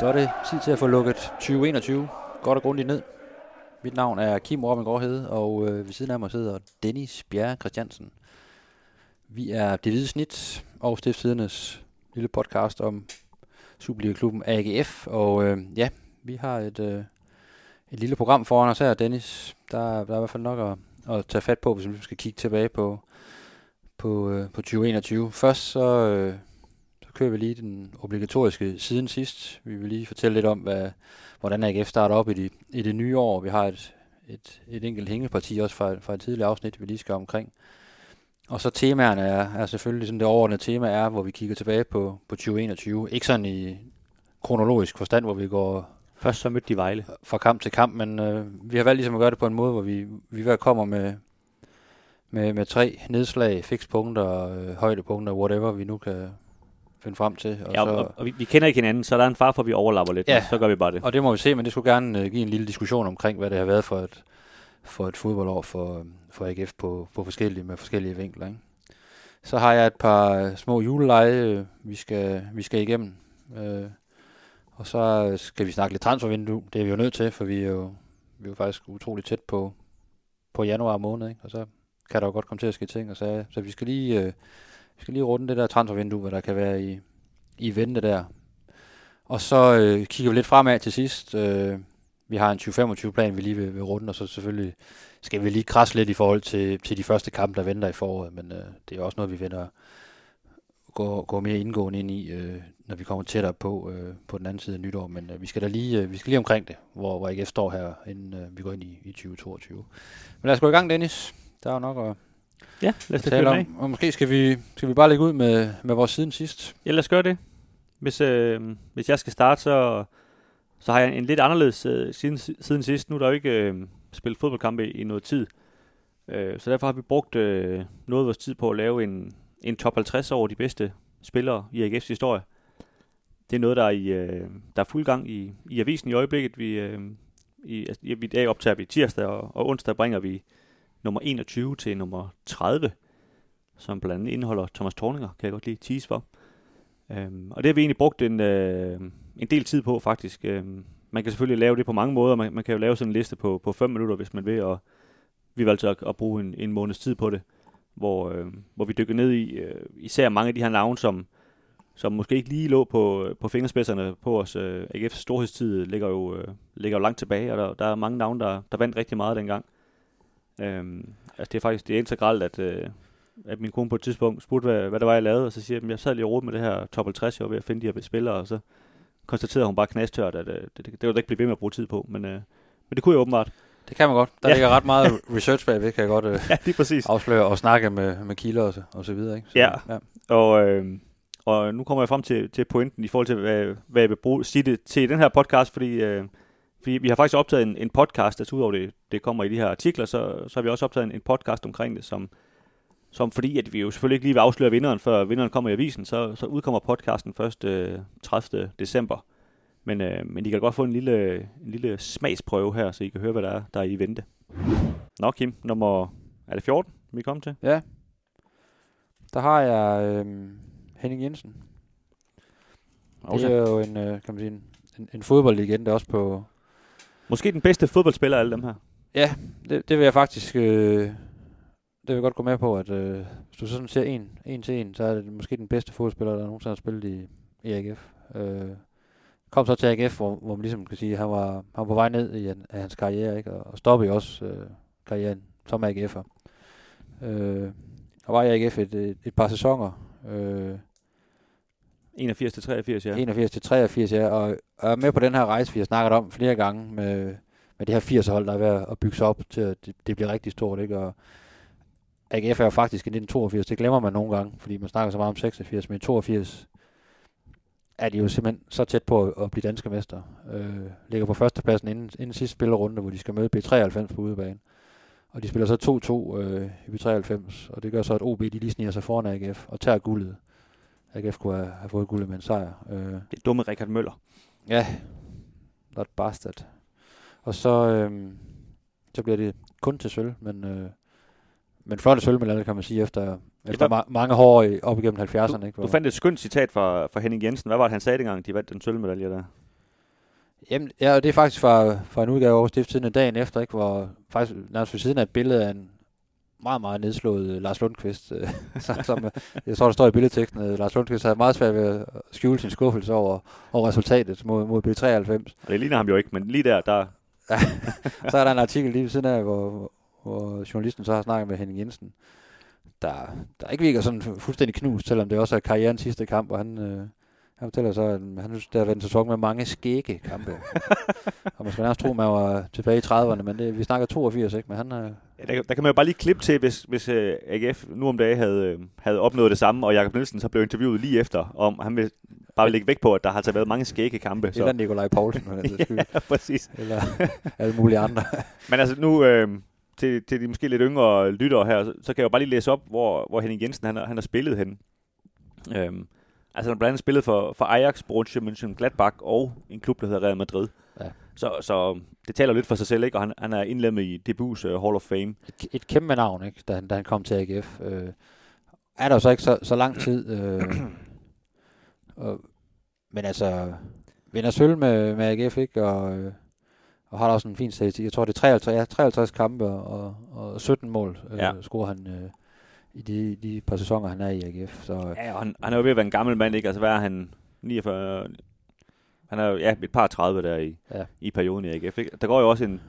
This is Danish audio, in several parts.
Så er det tid til at få lukket 2021 godt og grundigt ned. Mit navn er Kim Robin Gårdhede, og øh, ved siden af mig sidder Dennis Bjerre Christiansen. Vi er Det Hvide Snit og Stiftstidernes lille podcast om Superliga-klubben AGF. Og øh, ja, vi har et, øh, et lille program foran os her, Dennis. Der, der er i hvert fald nok at, at tage fat på, hvis vi skal kigge tilbage på, på, øh, på 2021. Først så, øh, så kører vi lige den obligatoriske siden sidst. Vi vil lige fortælle lidt om, hvad, hvordan AGF starter op i, de, i det nye år. Vi har et, et, et enkelt hængeparti også fra, fra et tidligere afsnit, vi lige skal omkring. Og så temaerne er, er selvfølgelig sådan det overordnede tema er, hvor vi kigger tilbage på, på 2021. Ikke sådan i kronologisk forstand, hvor vi går Først så mødte de Vejle. fra kamp til kamp, men øh, vi har valgt ligesom at gøre det på en måde, hvor vi, vi hver kommer med, med, med tre nedslag, fikspunkter, øh, højdepunkter, whatever vi nu kan finde frem til. Og, Ja, så, og, og vi, vi kender ikke hinanden, så der er en far for, at vi overlapper lidt. Ja. Så gør vi bare det. og det må vi se, men det skulle gerne øh, give en lille diskussion omkring, hvad det har været for et, for et fodboldår for, for AGF på, på forskellige, med forskellige vinkler. Ikke? Så har jeg et par øh, små juleleje, øh, vi skal, vi skal igennem. Øh, og så skal vi snakke lidt transfervindue. Det er vi jo nødt til, for vi er jo, vi er jo faktisk utroligt tæt på, på januar måned. Ikke? Og så kan der jo godt komme til at ske ting. Og så, så vi skal lige, øh, vi skal lige runde det der transfervindue, hvad der kan være i, i vente der. Og så øh, kigger vi lidt fremad til sidst. Øh, vi har en 2025-plan, vi lige vil, vil runde, og så selvfølgelig skal vi lige krasse lidt i forhold til, til de første kampe, der venter i foråret. Men øh, det er også noget, vi vender gå, gå mere indgående ind i, øh, når vi kommer tættere på øh, på den anden side af nytår. Men øh, vi skal da lige, øh, vi skal lige omkring det, hvor, hvor AGF står her, inden øh, vi går ind i, i 2022. Men lad os gå i gang, Dennis. Der er jo nok at Ja, lad os tale af. om. Og måske skal vi, skal vi bare lægge ud med, med vores siden sidst. Ja, lad os gøre det. Hvis, øh, hvis jeg skal starte, så, så har jeg en lidt anderledes øh, siden, siden sidst. Nu er der jo ikke øh, spillet fodboldkampe i, i noget tid. Øh, så derfor har vi brugt øh, noget af vores tid på at lave en, en top 50 over de bedste spillere i AGF's historie. Det er noget, der er, i, øh, der er fuld gang i, i avisen i øjeblikket. Vi, øh, i, altså, i dag optager vi tirsdag, og, og onsdag bringer vi nummer 21 til nummer 30, som blandt andet indeholder Thomas Torninger, kan jeg godt lige tease for. Øhm, og det har vi egentlig brugt en, øh, en del tid på, faktisk. Øhm, man kan selvfølgelig lave det på mange måder. Man, man kan jo lave sådan en liste på, på 5 minutter, hvis man vil, og vi valgte at, at bruge en, en måneds tid på det, hvor, øh, hvor vi dykker ned i øh, især mange af de her navne, som, som måske ikke lige lå på, på fingerspidserne på os. Øh, AGF's storhedstid ligger jo, øh, ligger jo langt tilbage, og der, der er mange navne, der, der vandt rigtig meget dengang. Øhm, altså det er faktisk det er integralt, at, øh, at min kone på et tidspunkt spurgte, hvad, hvad det var, jeg lavede, og så siger jeg, at jeg sad lige og med det her top 50, jeg var ved at finde de her spillere, og så konstaterede hun bare knastørt, at øh, det, det, det jeg ikke blive ved med at bruge tid på, men, øh, men det kunne jeg åbenbart. Det kan man godt. Der Ja. ja. ligger ret meget research bagved, kan jeg godt øh, Ja, lige præcis. afsløre og snakke med, med kilder og, så- og så videre. Ikke? Så, Ja. ja. Og, øh, og nu kommer jeg frem til, til pointen i forhold til, hvad, hvad jeg vil bruge, sige det til i den her podcast, fordi, øh, fordi vi har faktisk optaget en, en podcast, altså udover det, det kommer i de her artikler, så, så har vi også optaget en, en podcast omkring det, som, som fordi, at vi jo selvfølgelig ikke lige vil afsløre vinderen, før vinderen kommer i avisen, så, så udkommer podcasten først øh, 30. december. Men, øh, men I kan godt få en lille, en lille smagsprøve her, så I kan høre, hvad der er, der er i vente. Nå Kim, nummer, er det 14, vi kommet til? ja. Der har jeg øh, Henning Jensen. Det er jo en, øh, kan man sige, en, en, en fodboldlegende også på... Måske den bedste fodboldspiller af alle dem her. Ja, det, det vil jeg faktisk... Øh, det vil jeg godt gå med på, at øh, hvis du sådan ser en, en til en, så er det måske den bedste fodboldspiller, der nogensinde har spillet i, i AGF. Øh, kom så til AGF, hvor, hvor man ligesom kan sige, at han var, han var på vej ned i en, af hans karriere, ikke? og, og stoppede jo også øh, karrieren som AGF'er. Øh, og var i AGF et, et, et par sæsoner, øh, 81 til 83, ja. 81 til 83, ja, og, og er med på den her rejse, vi har snakket om flere gange med, med det her 80'er-hold, der er ved at bygge sig op til, at det, det bliver rigtig stort, ikke? Og AGF er jo faktisk i 1982, det glemmer man nogle gange, fordi man snakker så meget om 86, men i 82 er de jo simpelthen så tæt på at, at blive danske mester. Øh, ligger på førstepladsen inden, inden sidste spillerunde, hvor de skal møde B93 på udebane. Og de spiller så 2-2 øh, i B93, og det gør så, at OB de lige sniger sig foran AGF og tager guldet. AGF kunne have, have fået guldet med en sejr. Øh, Det dumme Richard Møller. Ja, not bastard. Og så, øhm, så bliver det kun til sølv, men, øh, men flotte sølvmedalje, kan man sige, efter, efter var- ma- mange år i, op igennem 70'erne. Ikke? Du Hvor- fandt et skønt citat fra, fra Henning Jensen. Hvad var det, han sagde dengang, de vandt den sølvmedalje der? Jamen, ja, og det er faktisk fra, fra en udgave over Stifttiden dagen efter, ikke, hvor faktisk nærmest ved siden af et billede af en meget, meget nedslået uh, Lars Lundqvist, uh, som, uh, jeg tror, der står i billedteksten, uh, Lars Lundqvist havde meget svært ved at skjule sin skuffelse over, over resultatet mod, mod B93. Og det ligner ham jo ikke, men lige der, der... så er der en artikel lige ved siden af, hvor, hvor journalisten så har snakket med Henning Jensen, der, der ikke virker sådan fuldstændig knust, selvom det også er karrierens sidste kamp, og han, øh, han fortæller så, at han synes, det har været en sæson med mange skægge kampe. og man skal nærmest tro, man var tilbage i 30'erne, men det, vi snakker 82, ikke? Men han, øh... ja, der, der, kan man jo bare lige klippe til, hvis, hvis øh, AGF nu om dagen havde, uh, havde opnået det samme, og Jakob Nielsen så blev interviewet lige efter, om han vil bare vil lægge væk på, at der har altså været mange skægge kampe. Så. Eller Nikolaj Poulsen. ja, præcis. Eller alle mulige andre. men altså nu, øh, til, til de måske lidt yngre lyttere her, så, så kan jeg jo bare lige læse op, hvor, hvor Henning Jensen han, han har spillet hen. Øhm, altså han har blandt andet spillet for, for Ajax, Borussia München, Gladbach og en klub, der hedder Real Madrid. Ja. Så, så det taler lidt for sig selv, ikke? og han, han er indlemmet i Debus uh, Hall of Fame. Et, et kæmpe navn, ikke? Da, han, da han kom til AGF. Øh, er der så ikke så, så lang tid. Øh, og, men altså, vinder sølv med, med AGF, ikke? Og, øh, og har også en fin statistik. Jeg tror, det er 53, ja, 53 kampe og, og 17 mål, øh, ja. scorer han øh, i de, de par sæsoner, han er i AGF. Så, ja, og han, han er jo ved at være en gammel mand, ikke? Altså, hvad er han? 49... Han er jo ja, et par 30 der i, ja. i perioden i AGF. Ikke? Der går jo også en,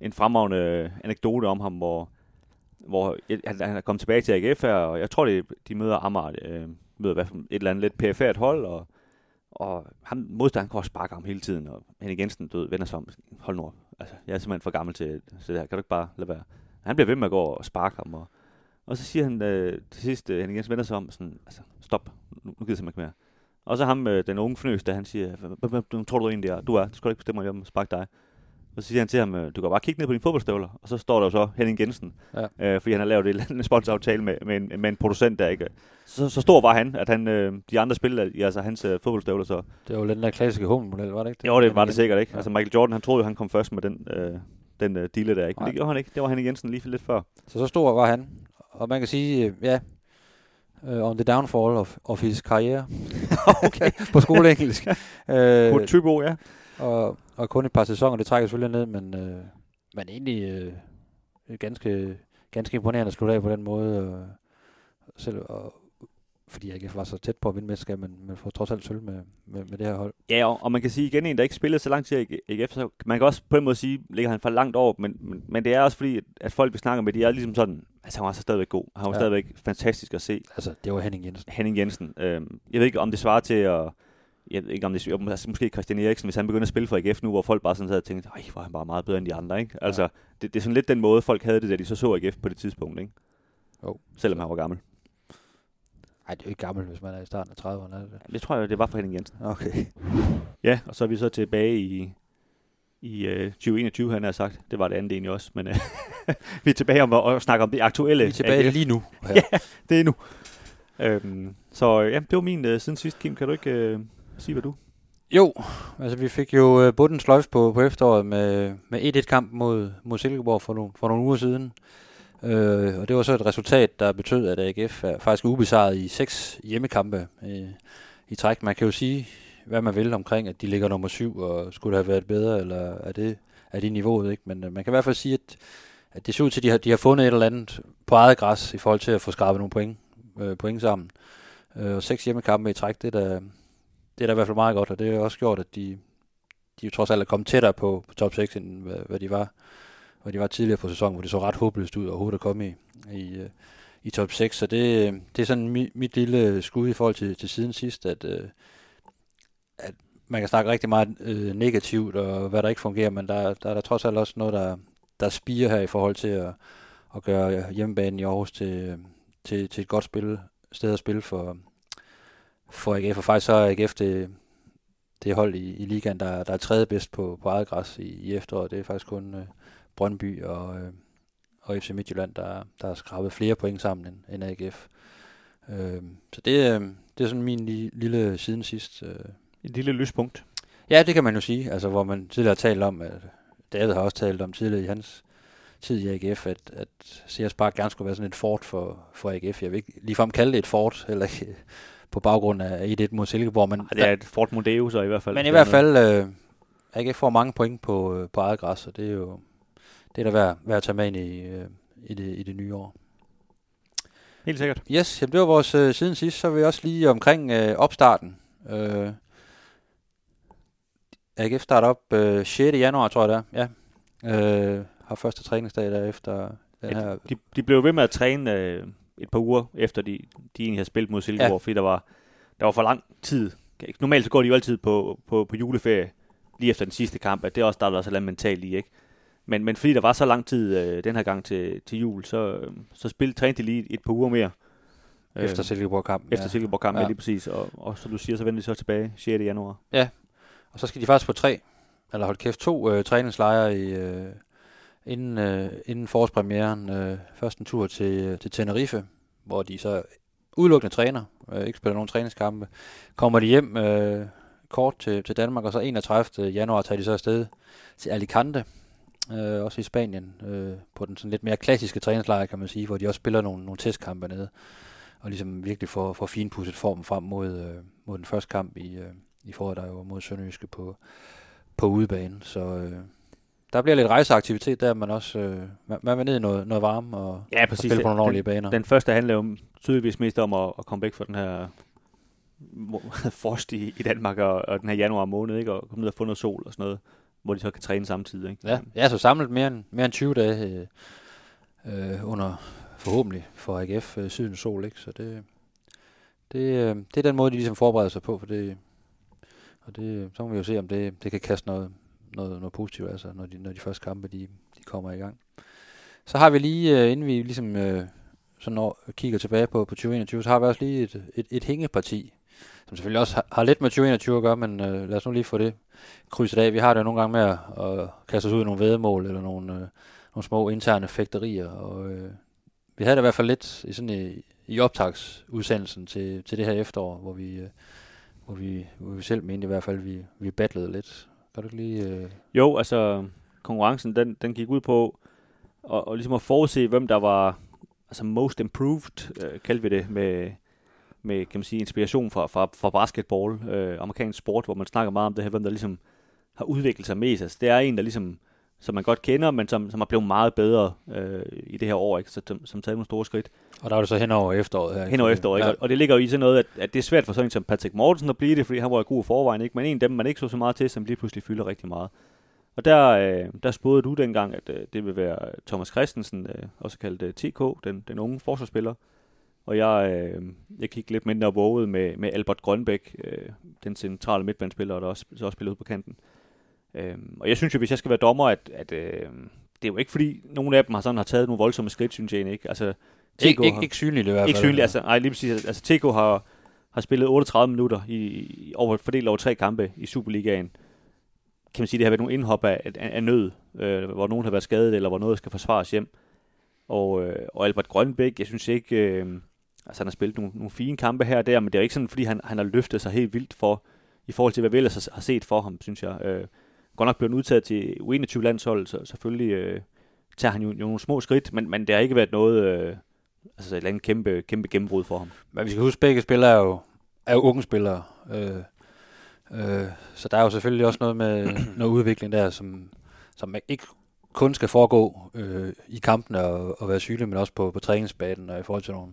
en fremragende anekdote om ham, hvor, hvor han, han er kommet tilbage til AGF her, og jeg tror, det, de møder Amager, øh, møder hvad, et eller andet lidt perifært hold, og og han, modstanderen kan også sparke ham hele tiden, og Henning Jensen død, vender sig om. Hold nu op. Altså, jeg er simpelthen for gammel til, til det her. Kan du ikke bare lade være? Han bliver ved med at gå og sparke ham, og, og så siger han øh, til sidst, øh, Henning Jensen vender sig om, sådan, altså, stop, nu, nu gider jeg simpelthen ikke mere. Og så ham, øh, den unge fnøs, der han siger, hvem tror du egentlig er? Du er, du skal ikke bestemme, om jeg sparke dig. Og så siger han til ham, øh, du kan bare kigge ned på dine fodboldstøvler. Og så står der jo så Henning Jensen, ja. øh, fordi han har lavet en sponsoraftale med, med, en, med en producent der, ikke? Så, så stor var han, at han, øh, de andre spillede i altså hans øh, fodboldstøvler. Så. Det var jo den der klassiske hummelmodel, var det ikke? Det? Jo, det var det sikkert ikke. Ja. Altså Michael Jordan, han troede jo, han kom først med den, øh, den øh, dealer der, ikke? Men det gjorde han ikke. Det var Henning Jensen lige lidt før. Så så stor var han. Og man kan sige, øh, ja, uh, on the downfall of, of his karriere. okay. på skoleengelsk. uh, på typo, ja. Og, og kun et par sæsoner, det trækker selvfølgelig ned, men, øh, men egentlig øh, ganske, ganske imponerende at slutte af på den måde. Og, selv, og, fordi jeg ikke var så tæt på at vinde mesterskab, men, men får trods alt sølv med, med, med det her hold. Ja, og, og man kan sige igen, en der ikke spillede så lang tid i AGF, så man kan også på en måde sige, ligger han for langt over, men, men, men det er også fordi, at folk vi snakker med, de er ligesom sådan, altså han var så stadigvæk god, han var ja. stadigvæk fantastisk at se. Altså, det var Henning Jensen. Henning Jensen. Øh, jeg ved ikke, om det svarer til at jeg ved ikke om det altså, måske Christian Eriksen, hvis han begynder at spille for AGF nu, hvor folk bare sådan sad og tænkte, ej, hvor er han bare meget bedre end de andre, ikke? Altså, ja. det, det, er sådan lidt den måde, folk havde det, da de så så AGF på det tidspunkt, ikke? Jo. Selvom han var gammel. Nej, det er jo ikke gammel, hvis man er i starten af 30'erne. Er det? Det tror jeg, det var for Henning Jensen. Okay. Ja, og så er vi så tilbage i, i uh, 2021, han har sagt. Det var det andet egentlig også, men uh, vi er tilbage om at, at snakke om det aktuelle. Vi er tilbage AGF. lige nu. Ja. ja, det er nu. Øhm, så ja, det var min uh, siden sidst, Kim. Kan du ikke... Uh, sige, hvad du? Jo, altså vi fik jo uh, bunden sløjf på, på efteråret med, med 1-1-kamp mod, mod Silkeborg for nogle, for nogle uger siden. Uh, og det var så et resultat, der betød, at AGF er faktisk ubesejret i seks hjemmekampe uh, i træk. Man kan jo sige, hvad man vil omkring, at de ligger nummer syv, og skulle det have været bedre, eller er det, er det niveauet, ikke? Men øh, man kan i hvert fald sige, at, at det ser ud til, at de har, de har fundet et eller andet på eget græs, i forhold til at få skrabet nogle point, øh, point sammen. Øh, og seks hjemmekampe i træk, det er da, det er da i hvert fald meget godt, og det har også gjort, at de, de jo trods alt er kommet tættere på, på top 6, end hvad, hvad, de var, hvad de var tidligere på sæsonen, hvor det så ret håbløst ud overhovedet at komme i, i, øh, i top 6. Så det, øh, det er sådan mit, mit lille skud i forhold til, til siden sidst, at, øh, at man kan snakke rigtig meget øh, negativt, og hvad der ikke fungerer, men der, der er der trods alt også noget, der, der spiger her i forhold til at, at gøre hjemmebanen i Aarhus til, til, til et godt spil, sted at spille for, for AGF, og faktisk så er AGF det, det hold i, i ligaen, der, der er tredje bedst på, på eget græs i, i efteråret. Det er faktisk kun øh, Brøndby og, øh, og FC Midtjylland, der, der har skrabet flere point sammen end, end AGF. Øh, så det, øh, det er sådan min li, lille siden sidst. Øh. Et lille lyspunkt. Ja, det kan man jo sige. Altså, hvor man tidligere har talt om, at David har også talt om tidligere i hans tid i AGF, at, at Sears Park gerne skulle være sådan et fort for, for AGF. Jeg vil ikke ligefrem kalde det et fort, eller på baggrund af 1-1 mod Silkeborg. Men det er et Fort Modeo så i hvert fald. Men i hvert fald øh, AGF får mange point på, øh, på eget græs, og det er jo det er da værd, værd at tage med ind i, øh, i, det, i det nye år. Helt sikkert. Yes, jamen det var vores øh, siden sidst. Så vil vi også lige omkring øh, opstarten. Øh, AGF starter op øh, 6. januar, tror jeg det er. Ja. Øh, har første træningsdag der efter den Ja, her... De, de blev ved med at træne øh, et par uger efter de, de egentlig havde spillet mod Silkeborg, ja. fordi der var, der var for lang tid. Normalt så går de jo altid på, på, på juleferie lige efter den sidste kamp, at det også der er også lidt mentalt i, ikke? Men, men fordi der var så lang tid øh, den her gang til, til jul, så, øh, så spil, trænede de lige et par uger mere. Efter Silkeborg-kampen. Efter ja. Silkeborg-kampen, ja. Ja. lige præcis. Og, og så du siger, så vender de så tilbage 6. januar. Og så skal de faktisk på tre, eller hold kæft, to øh, træningslejre i, øh, inden, øh, inden forårspremieren. Øh, først en tur til, øh, til Tenerife, hvor de så udelukkende træner, øh, ikke spiller nogen træningskampe. Kommer de hjem øh, kort til, til Danmark, og så 31. januar tager de så afsted til Alicante, øh, også i Spanien, øh, på den sådan lidt mere klassiske træningslejr, kan man sige, hvor de også spiller nogle, nogle testkampe nede, og ligesom virkelig får, får finpudset formen frem mod, øh, mod den første kamp i, øh, i foråret, der jo mod Sønderjyske på, på udebane. Så øh, der bliver lidt rejseaktivitet der, men også øh, man, man vil ned i noget, noget varme og, Ja, og spille på nogle ordentlige baner. Den første handler jo tydeligvis mest om at, at komme væk fra den her frost i, i Danmark og, og den her januar måned, ikke? og komme ned og få noget sol og sådan noget, hvor de så kan træne samtidig. Ikke? Ja, ja, så samlet mere end, mere end 20 dage øh, øh, under forhåbentlig for AGF øh, sydens sol, ikke? Så det, det, øh, det er den måde, de ligesom forbereder sig på, for det, og det, så må vi jo se, om det, det kan kaste noget, noget, noget positivt, altså, når de, når de første kampe, de, de kommer i gang. Så har vi lige, øh, inden vi ligesom øh, sådan når, kigger tilbage på, på 2021, så har vi også lige et, et, et hængeparti, som selvfølgelig også har, har lidt med 2021 at gøre, men øh, lad os nu lige få det krydset af. Vi har det jo nogle gange med at, at kaste os ud i nogle vedmål, eller nogle, øh, nogle små interne fægterier, og øh, vi havde det i hvert fald lidt i, sådan i, i optagsudsendelsen til, til det her efterår, hvor vi, øh, hvor vi, hvor vi selv mente i hvert fald, vi, vi battlede lidt. Kan du lige... Øh... Jo, altså konkurrencen, den, den gik ud på at, og ligesom at forudse, hvem der var altså most improved, øh, kaldte vi det, med, med kan man sige, inspiration fra, fra, fra basketball, øh, amerikansk sport, hvor man snakker meget om det her, hvem der ligesom har udviklet sig mest. Altså, det er en, der ligesom, som man godt kender, men som, som er blevet meget bedre øh, i det her år, ikke? Så, som, som taget nogle store skridt. Og der var det så hen over efteråret her. Hen over efteråret, ikke? Ja. Og, det ligger jo i sådan noget, at, at det er svært for sådan en som Patrick Mortensen at blive det, fordi han var god i forvejen, ikke? Men en af dem, man ikke så så meget til, som lige pludselig fylder rigtig meget. Og der, øh, der spåede du dengang, at øh, det vil være Thomas Christensen, øh, også kaldt øh, TK, den, den unge forsvarsspiller. Og jeg, øh, jeg kiggede lidt mindre våget med, med Albert Grønbæk, øh, den centrale midtbandspiller, der også, så også spiller ud på kanten. Øh, og jeg synes jo, hvis jeg skal være dommer, at, at øh, det er jo ikke fordi, nogen af dem har, sådan, har taget nogle voldsomme skridt, synes jeg egentlig ikke. Altså, Ikke, TK ikke, har- ikke synligt i hvert fald. ikke synligt, altså, nej, lige præcis. Altså, TK har, har spillet 38 minutter i, i over, fordelt over tre kampe i Superligaen. Kan man sige, det har været nogle indhop af, af, af nød, øh, hvor nogen har været skadet, eller hvor noget skal forsvares hjem. Og, øh, og Albert Grønbæk, jeg synes ikke, øh, altså han har spillet nogle, nogle fine kampe her og der, men det er jo ikke sådan, fordi han, han har løftet sig helt vildt for, i forhold til, hvad vi ellers har, har set for ham, synes jeg. Øh, godt nok blevet udtaget til U21-landshold, så selvfølgelig øh, tager han jo, jo nogle små skridt, men, men det har ikke været noget, øh, altså et eller andet kæmpe, kæmpe gennembrud for ham. Men vi skal huske, at begge spillere er jo, er jo unge spillere. Øh, øh, så der er jo selvfølgelig også noget med noget udvikling der, som, som ikke kun skal foregå øh, i kampen og, og være sygelig, men også på, på træningsbanen og i forhold til nogle,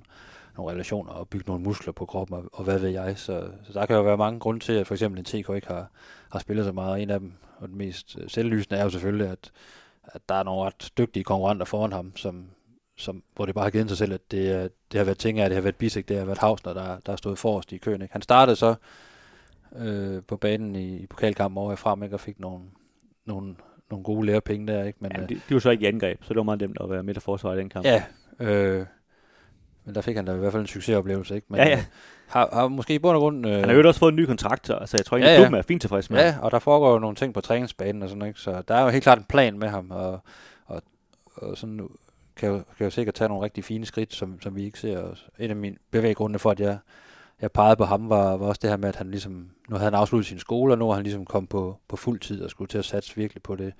nogle relationer og bygge nogle muskler på kroppen og, og hvad ved jeg. Så, så der kan jo være mange grunde til, at for eksempel en TK ikke har, har spillet så meget. En af dem, og den mest øh, selvlysende, er jo selvfølgelig, at, at der er nogle ret dygtige konkurrenter foran ham, som, som, hvor det bare har givet sig selv, at det, er- det har været ting af, det har været Bisek, det har været Hausner, der, der har stået forrest i køen. Ikke? Han startede så øh, på banen i, i pokalkampen over i frem, ikke? og fik nogle, nogle, nogle gode lærepenge der. Ikke? Men, Men, øh, de, de var så ikke i angreb, så det var meget nemt at være midt af forsvar i den kamp. ja, øh, men der fik han da i hvert fald en succesoplevelse. Ikke? Men, Ja, ja. Har, har måske i bund og grund... Øh, Han har jo også fået en ny kontrakt, så altså, jeg tror egentlig, Ja, ja, klubben er fint tilfreds med Ja, og der foregår jo nogle ting på træningsbanen og sådan, ikke? Så der er jo helt klart en plan med ham, og, og, og sådan kan jo, kan jo sikkert tage nogle rigtig fine skridt, som, som vi ikke ser. Og en af mine bevæggrunde for, at jeg, jeg pegede på ham, var, var også det her med, at han ligesom, nu havde han afsluttet sin skole, og nu er han ligesom kommet på, på fuld tid og skulle til at satse virkelig på det.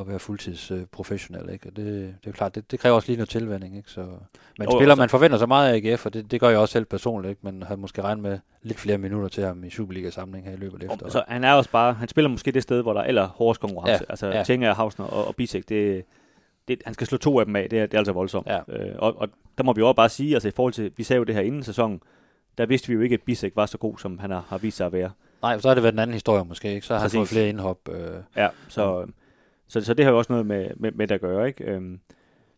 At være fuldtids øh, ikke? Og det, det er jo klart, det, det kræver også lige noget tilvænding, ikke? Så, men Jo, spiller, altså- man forventer så meget af AGF, og det, det gør jeg også selv personligt, ikke? Men har måske regnet med lidt flere minutter til ham i Superliga-samling her i løbet af efteråret. så han er også bare, han spiller måske det sted, hvor der er aller hårdest konkurrence. Ja, altså ja. Tjenger, Hausner og, og Bisek, det, det, han skal slå to af dem af, det er, det er altså voldsomt. Ja. Øh, og, og, der må vi jo også bare sige, altså i forhold til, vi sagde jo det her inden sæsonen, der vidste vi jo ikke, at Bisek var så god, som han har, har vist sig at være. Nej, så har det været en anden historie måske, ikke? Så har han Præcis. fået flere indhop. Øh, Ja, så, så, så det har jo også noget med, med, med det at gøre, ikke? Øhm,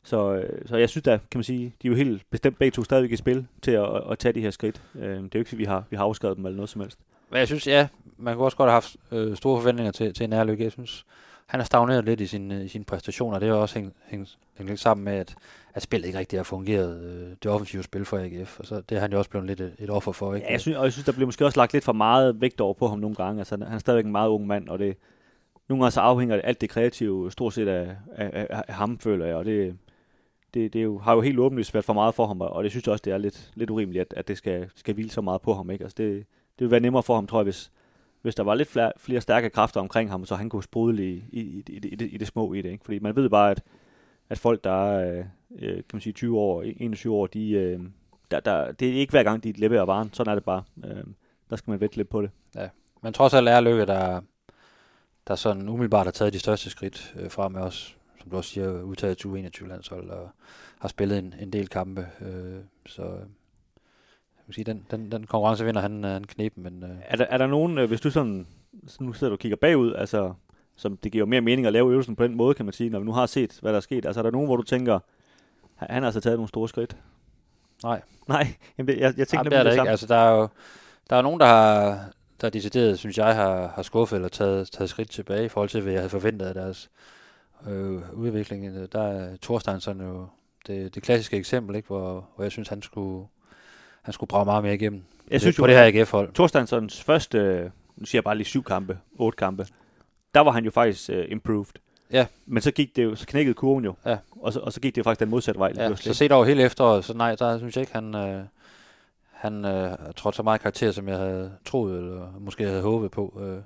så, øh, så jeg synes da, kan man sige, de er jo helt bestemt begge to stadigvæk i spil til at, at, at tage de her skridt. Øhm, det er jo ikke, vi har, vi har afskrevet dem eller noget som helst. Men jeg synes, ja, man kunne også godt have haft øh, store forventninger til, til Nærlykke. Jeg synes, han har stagneret lidt i sine, i sine præstationer. Det er jo også hængt, hængt, hængt lidt sammen med, at, at spillet ikke rigtig har fungeret. Øh, det offensive spil for AGF, og så det er han jo også blevet lidt et, et offer for. Ikke? Ja, jeg synes, og jeg synes, der bliver måske også lagt lidt for meget vægt over på ham nogle gange. Altså, han er stadigvæk en meget ung mand, og det, nogle gange så afhænger alt det kreative stort set af, af, af, af ham, føler jeg. Og det, det, det er jo, har jo helt åbenlyst været for meget for ham, og det synes jeg også, det er lidt, lidt urimeligt, at, at det skal, skal hvile så meget på ham. Ikke? Altså, det, det vil være nemmere for ham, tror jeg, hvis, hvis der var lidt flere, flere stærke kræfter omkring ham, så han kunne sprudle i, i, i, i, det, i, det, i det små i det. Ikke? Fordi man ved bare, at, at folk, der er øh, kan man sige, 20 år, 21 år, de, øh, der, der, det er ikke hver gang, de leverer varen. Sådan er det bare. Øh, der skal man vente lidt på det. Ja. Men trods alt er Lykke, der, der sådan umiddelbart har taget de største skridt øh, frem med os, som du også siger, udtaget til U21-landshold og har spillet en, en del kampe. Øh, så øh, jeg sige, den, den, den konkurrence vinder han, øh, han knepen, men øh, Er der, er der nogen, øh, hvis du sådan, så nu sidder du og kigger bagud, altså, som det giver mere mening at lave øvelsen på den måde, kan man sige, når vi nu har set, hvad der er sket. Altså, er der nogen, hvor du tænker, han har altså taget nogle store skridt? nej. Nej, det- jeg, jeg tænker Jamen, det er der ikke. samme. Altså, der er jo der er nogen, der har, der er decideret, synes jeg, har, har skuffet eller taget, taget skridt tilbage i forhold til, hvad jeg havde forventet af deres øh, udvikling. Der er Thorsteinsson jo det, det klassiske eksempel, ikke, hvor, hvor jeg synes, han skulle, han skulle brage meget mere igennem jeg synes på jo, det her AGF-hold. Thorsteinsons første, øh, nu siger jeg bare lige syv kampe, otte kampe, der var han jo faktisk uh, improved. Ja. Men så gik det jo, så knækkede kurven jo. Ja. Og, så, og så gik det jo faktisk den modsatte vej. Ja, pludselig. så set over hele efteråret, så nej, der synes jeg ikke, han, øh, han øh, trådte så meget karakter, som jeg havde troet, eller måske havde håbet på. Øh,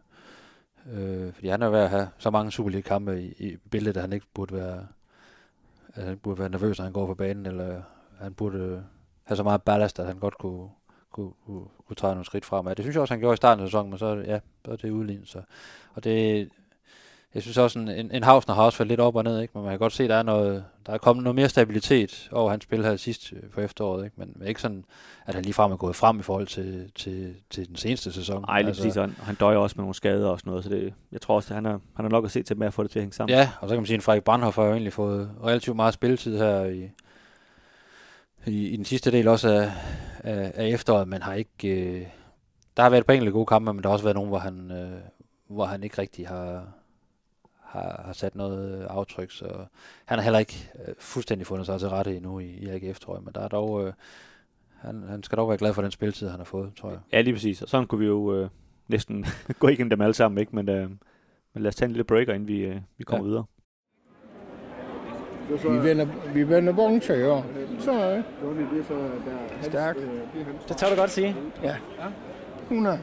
øh, fordi han er ved at have så mange Superliga-kampe i, i billedet, at han ikke burde være, at han burde være nervøs, når han går på banen, eller han burde øh, have så meget ballast, at han godt kunne, kunne, kunne, kunne træde nogle skridt fremad. Det synes jeg også, han gjorde i starten af sæsonen, men så, ja, så er det udlignet. Så. Og det, jeg synes også, en, en, en Hausner har også faldet lidt op og ned, ikke? men man kan godt se, der er, noget, der er kommet noget mere stabilitet over hans spil her sidst øh, på efteråret. Ikke? Men, men ikke sådan, at han ligefrem er gået frem i forhold til, til, til den seneste sæson. Nej, lige altså, præcis. Han, han døjer også med nogle skader og sådan noget, så det, jeg tror også, at han har, han har nok at se til med at få det til at hænge sammen. Ja, og så kan man sige, at Frederik Brandhoff har jo egentlig fået relativt meget spilletid her i, i, i den sidste del også af, af, af efteråret, men har ikke... Øh, der har været et par enkelte gode kampe, men der har også været nogle, hvor han, øh, hvor han ikke rigtig har, har, har sat noget aftryk, så han har heller ikke øh, fuldstændig fundet sig til rette endnu i, i AGF, tror jeg, men der er dog... Øh, han, han skal dog være glad for den spilletid, han har fået, tror jeg. Ja, lige præcis. Og sådan kunne vi jo øh, næsten gå igennem dem alle sammen, ikke? Men, øh, men lad os tage en lille breaker, inden vi, øh, vi kommer Ja. ja. videre. Vi vender, vi vender vogn til år. Så er det. Stærkt. Det tør du godt sige. 100.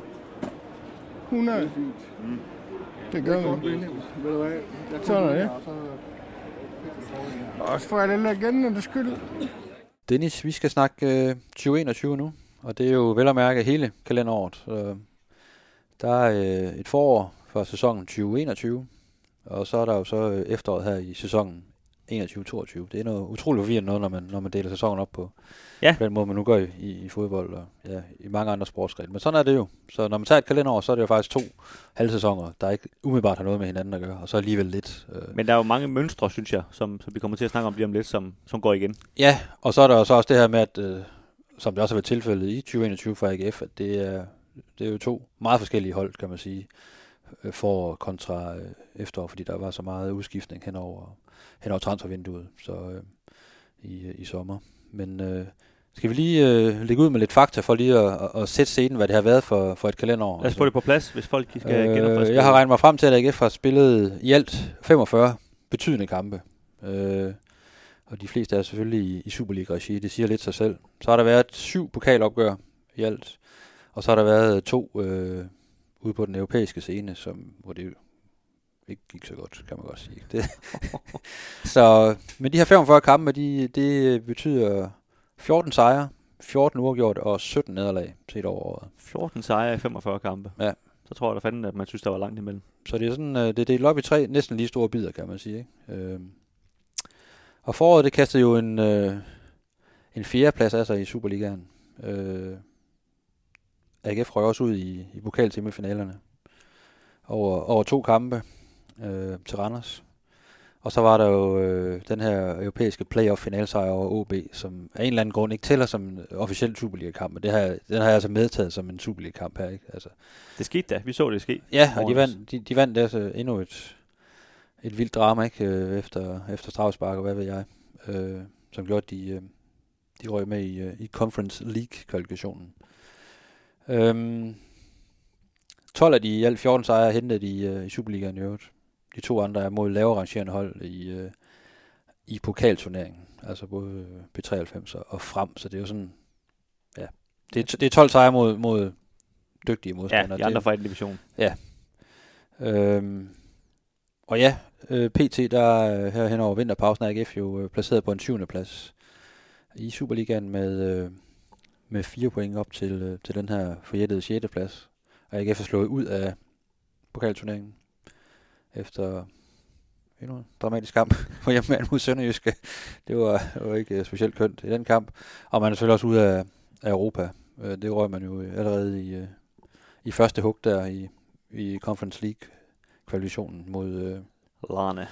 100. Det gør vi. Sådan er det. Også for alle legendernes skyld. Dennis, vi skal snakke øh, 2021 nu, og det er jo vel at mærke hele kalenderåret. Så der er øh, et forår for sæsonen 2021, og så er der jo så øh, efteråret her i sæsonen 21-22. Det er noget utroligt forvirrende noget, når man, når man deler sæsonen op på, Ja. på den måde, man nu gør i, i, i fodbold og ja, i mange andre sportsgrene. Men sådan er det jo. Så når man tager et kalenderår, så er det jo faktisk to halvsæsoner, der ikke umiddelbart har noget med hinanden at gøre, og så alligevel lidt. Øh, Men der er jo mange mønstre, synes jeg, som, som vi kommer til at snakke om lige om lidt, som, som går igen. Ja, og så er der jo så også det her med, at, øh, som det også har været tilfældet i 2021 for AGF, at det er, det er jo to meget forskellige hold, kan man sige, øh, for kontra øh, efterår, fordi der var så meget udskiftning henover, henover transfervinduet så, øh, i, i sommer. Men øh, skal vi lige øh, lægge ud med lidt fakta for lige at, at, at sætte scenen, hvad det har været for, for et kalenderår? Lad os få det på plads, hvis folk skal øh, genopfriske. Øh, jeg har regnet mig frem til, at AGF har spillet i alt 45 betydende kampe. Øh, og de fleste er selvfølgelig i, i Superliga-regi, det siger lidt sig selv. Så har der været syv pokalopgør i alt, og så har der været to øh, ude på den europæiske scene, som, hvor det ikke gik så godt, kan man godt sige. Det. så, men de her 45 kampe, de, det betyder 14 sejre, 14 uafgjort og 17 nederlag set over året. 14 sejre i 45 kampe. Ja. Så tror jeg da fanden, at man synes, der var langt imellem. Så det er sådan, øh, det er delt op i tre næsten lige store bidder, kan man sige. Ikke? Øh, og foråret, det kastede jo en, øh, en fjerdeplads af sig i Superligaen. Øh, AGF røg også ud i, i pokalsemifinalerne over, over to kampe øh, til Randers. Og så var der jo øh, den her europæiske playoff finalsejr over OB, som af en eller anden grund ikke tæller som en officiel Superliga-kamp, men det her, den har jeg altså medtaget som en Superliga-kamp her. Ikke? Altså, Det skete da. Vi så det ske. Ja, og de vandt, de, de vandt altså endnu et, et vildt drama, ikke? Øh, efter, efter Strafspark og hvad ved jeg, øh, som gjorde, at de, øh, de røg med i, øh, i Conference League-kvalifikationen. Øhm, 12 af de i alt 14 sejre hentede de øh, i Superligaen i øvrigt. De to andre er mod lavere rangerende hold i, øh, i pokalturneringen. Altså både øh, B93 og, og frem, så det er jo sådan, ja. Det er, det er 12 sejre mod, mod dygtige Ja, modstandere. de andre fra anden division. Øhm, og ja, øh, PT der øh, her hen over vinterpausen er AGF jo øh, placeret på en 20. plads i Superligaen med, øh, med fire point op til, øh, til den her forjættede 6. plads. Og AGF er slået ud af pokalturneringen efter endnu en dramatisk kamp på hjemmebane mod Sønderjyske. Det var, det var ikke øh, specielt kønt i den kamp. Og man er selvfølgelig også ude af, af Europa. Øh, det røg man jo allerede i, i første hug der i, i Conference League kvalifikationen mod øh, Larne.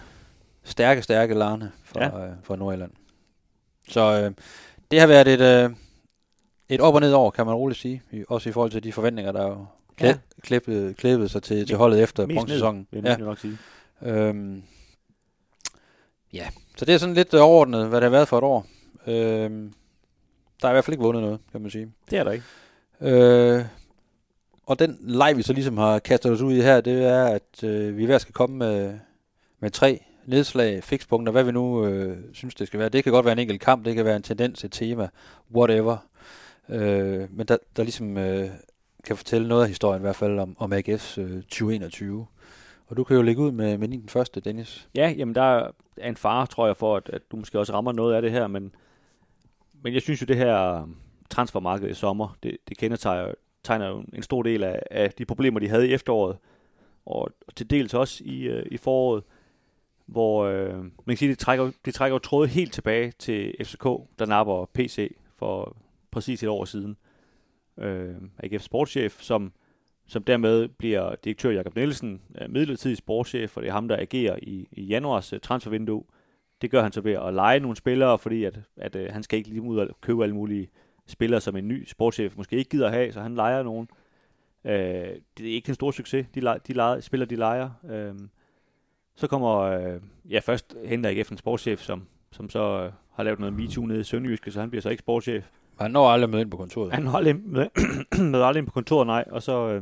stærke, stærke Larne fra, ja. øh, fra Nordjylland. Så øh, det har været et, øh, et op- og ned år, kan man roligt sige. Også i forhold til de forventninger, der jo klæ, Ja. klippede, klippede sig til, til holdet efter bronzesæsonen. Ja. nok sige. Øhm, ja, så det er sådan lidt overordnet, hvad det har været for et år. Øhm, der er i hvert fald ikke vundet noget, kan man sige. Det er der ikke. Øh, og den leg, vi så ligesom har kastet os ud i her, det er, at øh, vi er at skal komme med, med tre nedslag, fikspunkter, hvad vi nu øh, synes, det skal være. Det kan godt være en enkelt kamp, det kan være en tendens, et tema, whatever. Øh, men der, der ligesom øh, kan fortælle noget af historien, i hvert fald om, om AGF's øh, 2021. Og du kan jo lægge ud med, med den første, Dennis. Ja, jamen der er en fare, tror jeg, for, at, at du måske også rammer noget af det her, men, men jeg synes jo, det her øh, transfermarked i sommer, det, det kendetegner tegner jo en stor del af, af de problemer, de havde i efteråret, og til dels også i, øh, i foråret, hvor øh, man kan sige, det trækker, det trækker jo trådet helt tilbage til FCK, der napper PC for præcis et år siden. Øh, AGF sportschef, som som dermed bliver direktør Jakob Nielsen øh, midlertidig sportschef, og det er ham, der agerer i, i januars øh, transfervindue. Det gør han så ved at lege nogle spillere, fordi at, at at han skal ikke lige ud og købe alle mulige spillere, som en ny sportschef måske ikke gider have, så han leger nogen. Øh, det er ikke en stor succes, de, le- de leger, spiller de leger. Øh, så kommer, øh, ja først henter AGF en sportschef, som, som så øh, har lavet noget MeToo nede i Sønderjyske, så han bliver så ikke sportschef. Han når aldrig med ind på kontoret. Han når aldrig med, med aldrig ind på kontoret, nej. Og så, øh,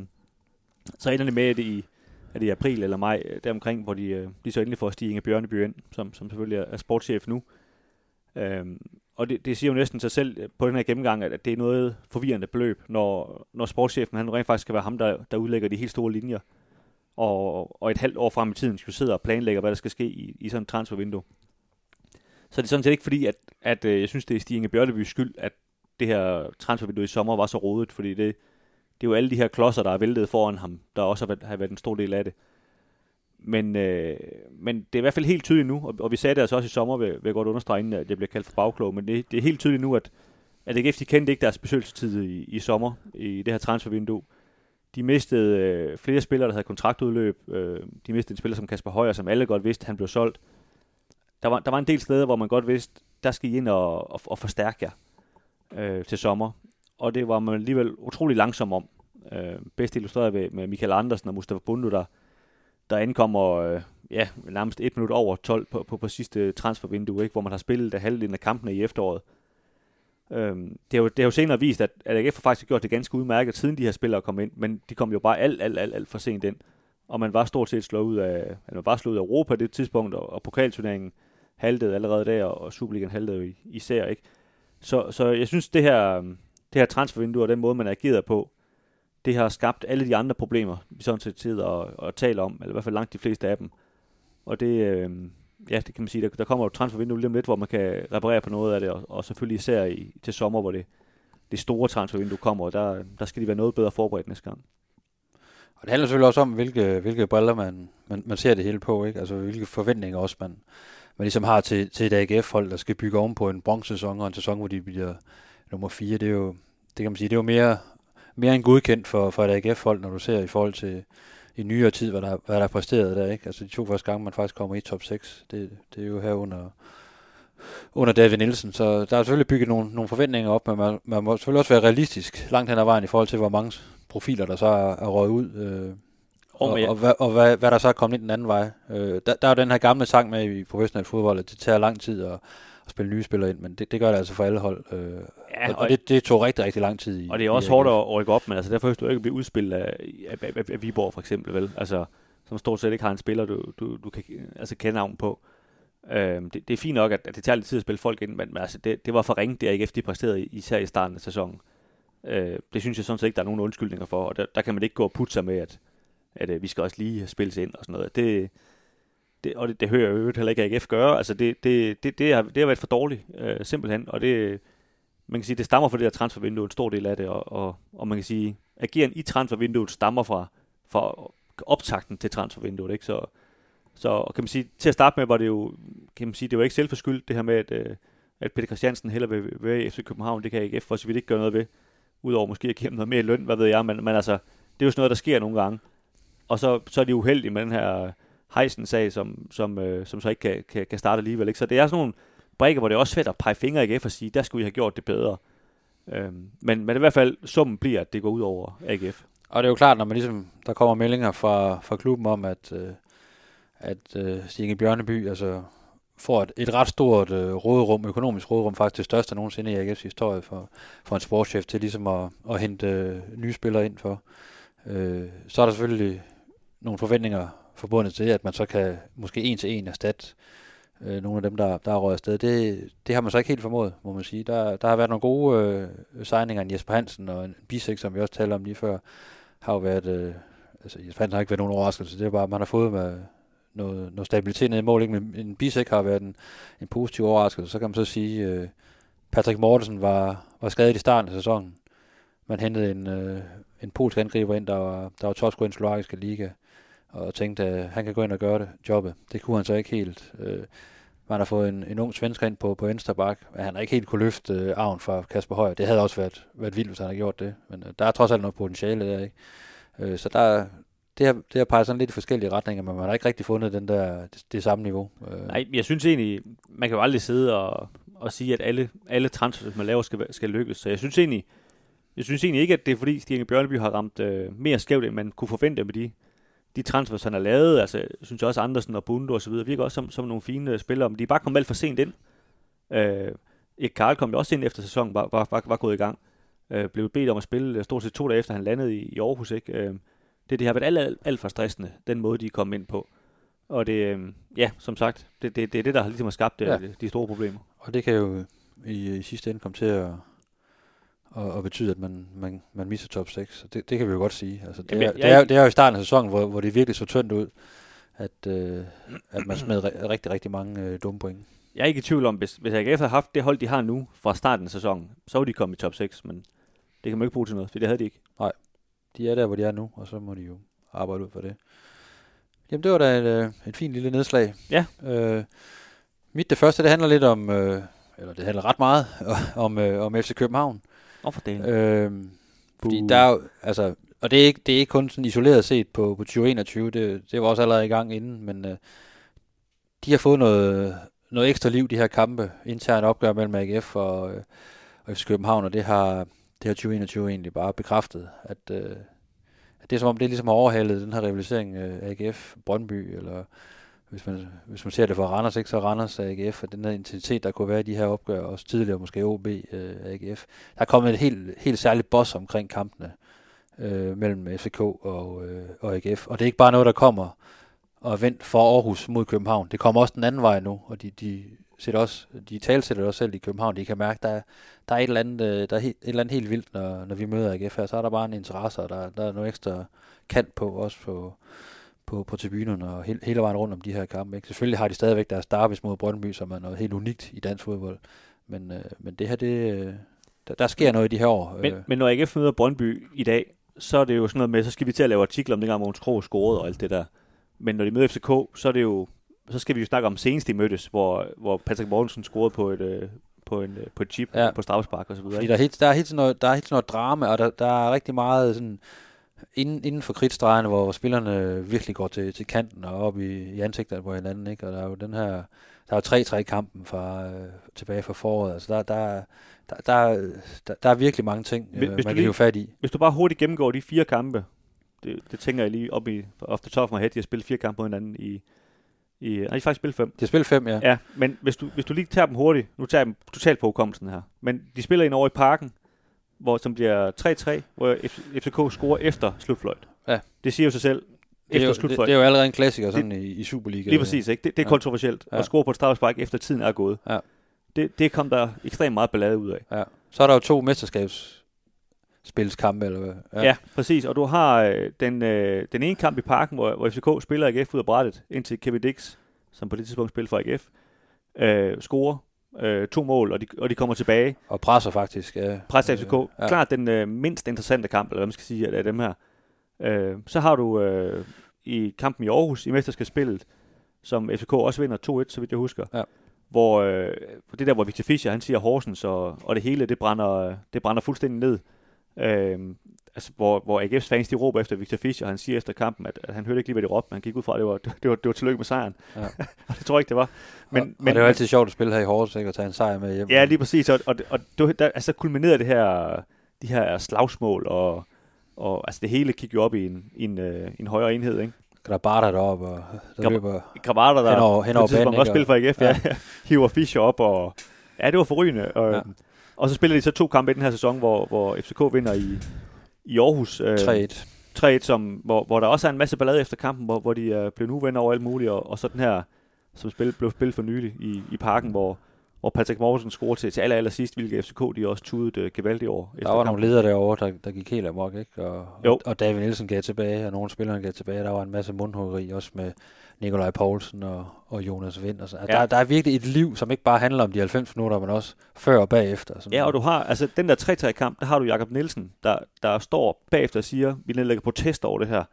så ender det med, at det i, er det i april eller maj, øh, deromkring, hvor de, øh, de så endelig får Stig Inge Bjørneby ind, som, som selvfølgelig er, er sportschef nu. Øhm, og det, det siger jo næsten sig selv øh, på den her gennemgang, at, at det er noget forvirrende beløb, når, når sportschefen han rent faktisk skal være ham, der, der udlægger de helt store linjer. Og, og et halvt år frem i tiden skal sidde og planlægge, hvad der skal ske i, i sådan et transfervindue. Så det er sådan set ikke fordi, at, at at jeg synes, det er Stig Inge Bjørnebys skyld, at det her transfervindue i sommer var så rodet, fordi det, det er jo alle de her klodser, der er væltet foran ham, der også har været, har været en stor del af det. Men, øh, men det er i hvert fald helt tydeligt nu, og, og vi sagde det altså også i sommer, vil, vil jeg godt understrege, inden at jeg bliver kaldt for bagklog, men det, det er helt tydeligt nu, at, at AGF de kendte ikke deres besøgelsestid i, i sommer, i det her transfervindue. De mistede øh, flere spillere, der havde kontraktudløb. Øh, de mistede en spiller som Kasper Højer, som alle godt vidste, han blev solgt. Der var, der var en del steder, hvor man godt vidste, der skal I ind og, og, og forstærke jer øh, til sommer. Og det var man alligevel utrolig langsom om. Øh, bedst illustreret ved, med Michael Andersen og Mustafa Bundu, der, der ankommer øh, ja, nærmest et minut over 12 på, på, på sidste transfervindue, ikke? hvor man har spillet det halvdelen af kampene i efteråret. Øhm, det, har jo, det har jo senere vist, at, at AGF har faktisk gjort det ganske udmærket, siden de her spillere kom ind, men de kom jo bare alt, alt, alt, alt for sent ind. Og man var stort set slået ud af, eller man var slået ud af Europa det tidspunkt, og, og pokalturneringen haltede allerede der, og Superligaen haltede jo især, ikke? Så, så jeg synes, det her, det her transfervindue og den måde, man agerer på, det har skabt alle de andre problemer, vi sådan set sidder og, og taler om, eller i hvert fald langt de fleste af dem. Og det, øh, ja, det kan man sige, der, der kommer jo transfervindue lige om lidt, hvor man kan reparere på noget af det, og, og selvfølgelig især i, til sommer, hvor det, det store transfervindue kommer, og der, der skal de være noget bedre forberedt næste gang. Og det handler selvfølgelig også om, hvilke, hvilke briller man, man, man ser det hele på, ikke? Altså hvilke forventninger også man, man ligesom har til, til et AGF-hold, der skal bygge oven på en bronzesæson og en sæson, hvor de bliver nummer 4. Det er jo, det kan man sige, det er jo mere, mere end godkendt for, for et AGF-hold, når du ser i forhold til i nyere tid, hvad der, hvad der er præsteret der, ikke? Altså de to første gange, man faktisk kommer i top 6, det, det er jo her under, under David Nielsen. Så der er selvfølgelig bygget nogle, nogle forventninger op, men man, man må selvfølgelig også være realistisk langt hen ad vejen i forhold til, hvor mange profiler, der så er, er røget ud. Øh, og, og, og, hvad, og hvad, hvad der så er kommet ind den anden vej. Øh, der, der er jo den her gamle sang med i professionel fodbold, at det tager lang tid at, at spille nye spillere ind, men det, det gør det altså for alle hold. Øh, ja, og, og det, det tog rigtig, rigtig lang tid. I, og det er også hårdt at rykke op, men altså derfor du ikke blive udspillet af, af, af, af, Viborg for eksempel, vel? Altså, som stort set ikke har en spiller, du, du, du kan altså, kende navn på. Øh, det, det er fint nok, at, at det tager lidt tid at spille folk ind, men, men altså, det, det var for ringe, det er ikke efter de præsterede, især i starten af sæsonen. Øh, det synes jeg sådan set ikke, der er nogen undskyldninger for, og der, der kan man ikke gå og putte sig med, at, at øh, vi skal også lige spilles ind og sådan noget. Det, det, og det, det hører jeg jo heller ikke AGF gøre. Altså det, det, det, det, har, det har været for dårligt, øh, simpelthen. Og det, man kan sige, det stammer fra det der transfervindue, en stor del af det, og, og, og man kan sige, ageren i transfervinduet stammer fra, fra optakten til transfervinduet, ikke? Så, så kan man sige, til at starte med var det jo, kan man sige, det var ikke selvforskyldt, det her med, at, øh, at Peter Christiansen heller vil være i FC København, det kan AGF for så vidt ikke gøre noget ved, udover måske at give ham noget mere løn, hvad ved jeg, men, men altså, det er jo sådan noget, der sker nogle gange. Og så, så er de uheldige med den her Heisen-sag, som, som, øh, som så ikke kan, kan, kan starte alligevel. Ikke? Så det er sådan nogle brækker, hvor det er også svært at pege fingre AGF og sige, der skulle vi have gjort det bedre. Øhm, men, men i hvert fald, summen bliver, at det går ud over AGF. Og det er jo klart, når man ligesom, der kommer meldinger fra, fra klubben om, at, øh, at øh, Stine Bjørneby altså, får et, et ret stort øh, råderum, økonomisk råderum, faktisk det største nogensinde i AGF's historie for, for en sportschef til ligesom at, at hente øh, nye spillere ind for. Øh, så er der selvfølgelig nogle forventninger forbundet til, at man så kan måske en til en erstatte øh, nogle af dem, der, der er røget afsted. Det, det har man så ikke helt formået, må man sige. Der, der har været nogle gode øh, signinger. En Jesper Hansen og en Bisek, som vi også talte om lige før, har jo været... Øh, altså Jesper Hansen har ikke været nogen overraskelse. Det er bare, man har fået med noget, noget stabilitet ned i mål. Ikke? Men en Bisek har været en, en positiv overraskelse. Så kan man så sige, øh, Patrick Mortensen var, var skadet i starten af sæsonen. Man hentede en, øh, en polsk angriber ind, der var, der var topscorer i den slovakiske liga og tænkte, at han kan gå ind og gøre det, jobbet. Det kunne han så ikke helt. Øh, man har fået en, en ung svensker ind på, på venstre bak, men han har ikke helt kunne løfte øh, arven fra Kasper Højer. Det havde også været, været vildt, hvis han havde gjort det. Men øh, der er trods alt noget potentiale der, ikke? Øh, så der, det har, det har peget sådan lidt i forskellige retninger, men man har ikke rigtig fundet den der, det, det samme niveau. Øh. Nej, jeg synes egentlig, man kan jo aldrig sidde og, og sige, at alle, alle transfers, man laver, skal, skal lykkes. Så jeg synes egentlig, jeg synes egentlig ikke, at det er fordi Stine Bjørneby har ramt øh, mere skævt, end man kunne forvente med de de transfers, han har lavet, altså, jeg synes også Andersen og Bundo og så videre, virker også som, som nogle fine spillere, men de er bare kommet alt for sent ind. Øh, Erik Karl kom jo også ind efter sæsonen, var, var, var, var gået i gang. Øh, blev bedt om at spille øh, stort set to dage efter, han landede i, i Aarhus. Ikke? Øh, det, det har været alt, alt, alt for stressende, den måde, de er kommet ind på. Og det, øh, ja, som sagt, det, det, det er det, der ligesom har skabt øh, ja. de, de store problemer. Og det kan jo i, i sidste ende komme til at og, og betyder, at man, man, man misser top 6. Det, det kan vi jo godt sige. Altså, det, Jamen, er, det, er, det er jo i starten af sæsonen, hvor, hvor det virkelig så tyndt ud, at, øh, at man smed rigtig, rigtig mange øh, dumme point. Jeg er ikke i tvivl om, hvis, hvis AGF havde haft det hold, de har nu fra starten af sæsonen, så ville de komme i top 6, men det kan man ikke bruge til noget, for det havde de ikke. Nej, de er der, hvor de er nu, og så må de jo arbejde ud for det. Jamen, det var da et, øh, et fint lille nedslag. Ja. Øh, mit det første, det handler lidt om, øh, eller det handler ret meget om, øh, om FC København. Og for det. Øhm, fordi der er jo, altså, og det er ikke, det er ikke kun sådan isoleret set på, på 2021, det, det var også allerede i gang inden, men øh, de har fået noget, noget ekstra liv, de her kampe, interne opgør mellem AGF og, øh, og FC København, og det har, det har 2021 egentlig bare bekræftet, at, øh, at det er som om, det ligesom har overhalet den her rivalisering øh, AGF, Brøndby, eller hvis man, hvis man ser det fra Randers, ikke, så Randers AGF, og den her intensitet, der kunne være i de her opgør, også tidligere måske OB øh, AGF. Der er kommet et helt, helt særligt boss omkring kampene øh, mellem FCK og, øh, og AGF. Og det er ikke bare noget, der kommer og vendt for Aarhus mod København. Det kommer også den anden vej nu, og de, de sætter også, de talsætter også selv i København. De kan mærke, der, der er et eller andet, øh, der er et eller andet helt vildt, når, når vi møder AGF her. Så er der bare en interesse, og der, der er noget ekstra kant på, også på, på, på tribunerne og hele, hele vejen rundt om de her kampe. Ikke? Selvfølgelig har de stadigvæk deres derbys mod Brøndby, som er noget helt unikt i dansk fodbold. Men, øh, men det her, det, øh, der, der sker noget i de her år. Men, øh. men når AGF møder Brøndby i dag, så er det jo sådan noget med, så skal vi til at lave artikler om dengang Mogens Krog scorede og alt det der. Men når de møder FCK, så er det jo så skal vi jo snakke om senest de mødtes, hvor, hvor Patrick Mortensen scorede på et, øh, på, en, øh, på et chip ja. på straffespark og så videre. Fordi der er helt, der er helt sådan noget, der er helt sådan noget drama, og der, der er rigtig meget sådan, inden, inden for kridtstregerne, hvor spillerne virkelig går til, til kanten og op i, i ansigtet på hinanden, ikke? Og der er jo den her, der er jo 3-3 kampen fra, øh, tilbage fra foråret, altså der, der, der, der, der, der er virkelig mange ting, hvis, øh, man kan hive fat i. Hvis du bare hurtigt gennemgår de fire kampe, det, det tænker jeg lige op i, off the top of my head, de har spillet fire kampe på hinanden i, i, nej, de har faktisk spillet fem. De har spillet fem, ja. Ja, men hvis du, hvis du lige tager dem hurtigt, nu tager jeg dem totalt på hukommelsen her, men de spiller ind over i parken, hvor, som bliver 3-3, hvor FCK scorer efter slutfløjt. Ja. Det siger jo sig selv, det er, jo, det, det er jo allerede en klassiker sådan det, i, i Superliga. Lige præcis, ikke? Det, det er ja. kontroversielt ja. at score på et straffespark efter tiden er gået. Ja. Det, det kom der ekstremt meget ballade ud af. Ja. Så er der jo to mesterskabsspilskampe, eller hvad? Ja. ja, præcis. Og du har øh, den, øh, den ene kamp i parken, hvor, hvor FCK spiller AGF ud af brættet, indtil Kevin Dix, som på det tidspunkt spiller for AGF, øh, scorer øh, to mål, og de, og de kommer tilbage. Og presser faktisk. Ja. Presser FCK. Ja. Klart den øh, mindst interessante kamp, eller hvad man skal sige, af dem her. Øh, så har du øh, i kampen i Aarhus, i mesterskabsspillet, som FCK også vinder 2-1, så vidt jeg husker. Ja. Hvor øh, det der, hvor Victor Fischer, han siger Horsens, og, og det hele, det brænder, det brænder fuldstændig ned. Øh, altså, hvor, hvor AGF's fans, de råber efter Victor Fischer, og han siger efter kampen, at, at han hørte ikke lige, hvad de råbte, men han gik ud fra, at det var, det var, det var tillykke med sejren. Ja. og det tror jeg ikke, det var. Men, og, men, og det var altid sjovt at spille her i Horsens, ikke, at tage en sejr med hjem. Ja, lige præcis, og, og, og, der, altså, kulminerede det her, de her slagsmål, og, og altså, det hele kiggede jo op i en, i en, uh, en højere enhed, ikke? Grabata deroppe, og der Grab- løber Grabata, der henover, henover banen. også spiller for AGF, ja. ja. hiver Fischer op, og ja, det var forrygende. Og, ja. og så spiller de så to kampe i den her sæson, hvor, hvor FCK vinder i, i Aarhus. Øh, 3-1. 3-1, som, hvor, hvor der også er en masse ballade efter kampen, hvor, hvor de øh, blev nu venner over alt muligt, og, og så den her, som spil, blev spillet for nylig i, i parken, hvor, hvor Patrick Mortensen scorede til, til aller, aller sidst, hvilket FCK de også tudede uh, gevaldigt over. Der var kampen. nogle ledere derovre, der, der gik helt amok, ikke? Og, jo. og David Nielsen gav tilbage, og nogle spillere gav tilbage. Der var en masse mundhuggeri, også med Nikolaj Poulsen og, og Jonas Vind. Og så. Altså, ja. der, der er virkelig et liv, som ikke bare handler om de 90 minutter, men også før og bagefter. Sådan ja, og du har, altså den der 3-3-kamp, der har du Jakob Nielsen, der, der står bagefter og siger, vi nedlægger protest over det her.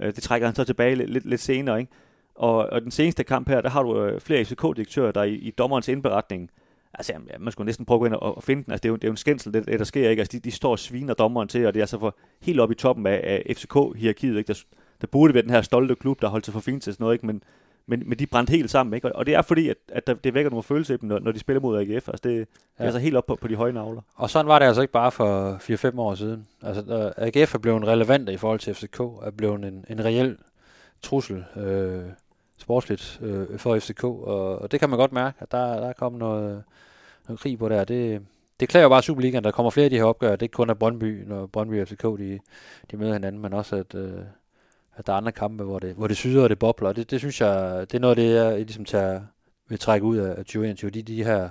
Øh, det trækker han så tilbage lidt, lidt, lidt senere, ikke? Og, og den seneste kamp her, der har du øh, flere FCK-direktører, der i, i dommerens indberetning Altså, jamen, man skulle næsten prøve at gå ind og, og finde den. Altså, det er jo, det er jo en skændsel, det, det, der sker, ikke? Altså, de, de står og sviner dommeren til, og det er altså for helt op i toppen af, af FCK-hierarkiet, ikke? Der, der burde være den her stolte klub, der holdt sig for fint til sådan noget, ikke? Men, men, men de brændte helt sammen, ikke? Og, det er fordi, at, at der, det vækker nogle følelser i dem, når, når de spiller mod AGF. Altså, det, ja. det er altså helt op på, på de høje navler. Og sådan var det altså ikke bare for 4-5 år siden. Altså, AGF er blevet relevant i forhold til FCK, er blevet en, en reel trussel øh, sportsligt øh, for FCK, og, og det kan man godt mærke, at der, der er kommet noget, noget krig på der. Det, det klæder jo bare Superligaen, der kommer flere af de her opgør. Det er ikke kun af Brøndby, når Brøndby og FCK de, de møder hinanden, men også at, øh, at der er andre kampe, hvor det, hvor det syder og det bobler. Det, det synes jeg, det er noget af det, jeg ligesom tager, vil trække ud af 2021. De, de her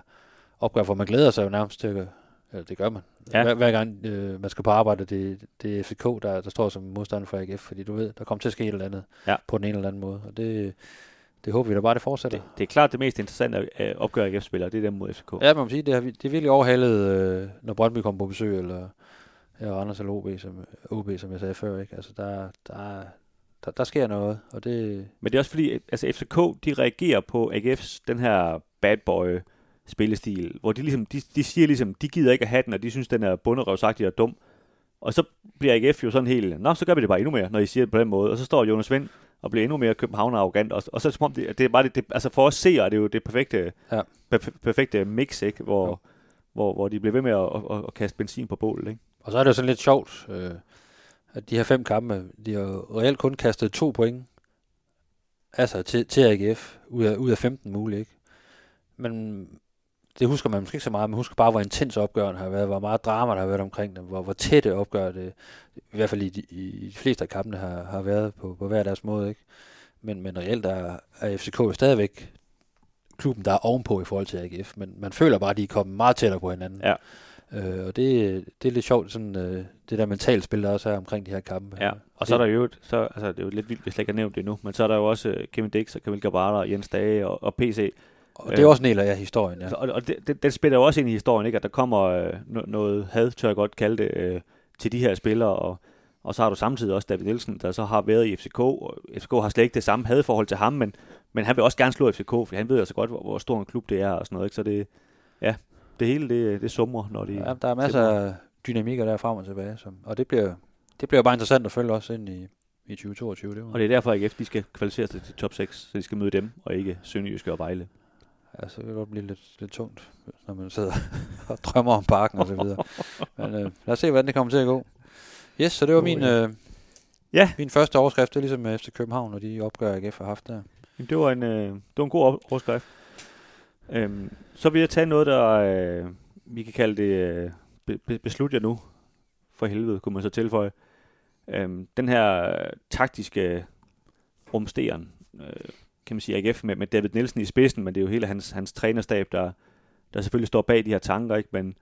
opgør, hvor man glæder sig jo nærmest til, eller det gør man. Ja. Hver, hver gang øh, man skal på arbejde, det, det er FCK, der, der står som modstander for AGF, fordi du ved, der kommer til at ske et eller andet ja. på den ene eller anden måde. Og det, det håber vi da bare, det fortsætter. Det, det er klart det mest interessante at opgøre AGF-spillere, det er dem mod FCK. Ja, man må sige, det, har, det er virkelig overhalet, øh, når Brøndby kommer på besøg, eller ja, Randers eller OB, som, OB, som jeg sagde før. Ikke? Altså, der, der, der, der sker noget, og det... Men det er også fordi, altså FCK, de reagerer på AGF's, den her bad boy spillestil, hvor de, ligesom, de, de siger ligesom, de gider ikke at have den, og de synes, den er bunderøvsagtig og dum. Og så bliver AGF jo sådan helt, nå, så gør vi det bare endnu mere, når I siger det på den måde. Og så står Jonas Vind og bliver endnu mere København arrogant. Og, og så som om det, det er bare det, det, altså for os seere, det er jo det perfekte, ja. per, perfekte mix, ikke? Hvor, ja. hvor, hvor de bliver ved med at, at, at, kaste benzin på bålet. Ikke? Og så er det jo sådan lidt sjovt, øh, at de her fem kampe, de har reelt kun kastet to point altså til, til AGF, ud af, ud af 15 muligt. ikke? Men det husker man måske ikke så meget, men husker bare, hvor intens opgøren har været, hvor meget drama der har været omkring dem, hvor, hvor tætte opgør det, i hvert fald i de, i de fleste af kampene, har, har været på, på hver deres måde. Ikke? Men, men reelt er, er FCK jo stadigvæk klubben, der er ovenpå i forhold til AGF, men man føler bare, at de er kommet meget tættere på hinanden. Ja. Øh, og det, det er lidt sjovt, sådan, øh, det der mentalt spil, der også er omkring de her kampe. Ja, og så er der jo, så, altså, det er jo lidt vildt, hvis jeg ikke har nævnt det nu, men så er der jo også øh, Kevin Dix og Kamil Gabara, Jens Dage og, og PC. Og det er også en del af historien, ja. Så, og og det, det, det spiller jo også ind i historien, ikke? at der kommer øh, no, noget had, tør jeg godt kalde det, øh, til de her spillere, og, og så har du samtidig også David Nielsen, der så har været i FCK, og FCK har slet ikke det samme hadforhold til ham, men, men han vil også gerne slå FCK, for han ved altså godt, hvor, hvor stor en klub det er og sådan noget, ikke? så det, ja, det hele, det, det summer, når de... Ja, der er masser af dynamikker der frem og tilbage, som, og det bliver, det bliver bare interessant at følge også ind i, i 2022. Det og det er derfor, at AGF de skal kvalificere sig til top 6, så de skal møde dem, og ikke Sønderjyske og Vejle. Ja, så kan det godt blive lidt, lidt tungt, når man sidder og drømmer om parken og så videre. Men øh, lad os se, hvordan det kommer til at gå. Yes, så det var oh, min, ja. øh, ja. min første overskrift. Det er ligesom efter København og de opgør, AGF har haft der. Jamen, det var en, øh, det var en god overskrift. Øhm, så vil jeg tage noget, der øh, vi kan kalde det øh, be, beslut jer nu. For helvede, kunne man så tilføje. Øhm, den her øh, taktiske rumsteren, øh, kan man sige, AGF med, med David Nielsen i spidsen, men det er jo hele hans, hans trænerstab, der, der selvfølgelig står bag de her tanker, ikke? men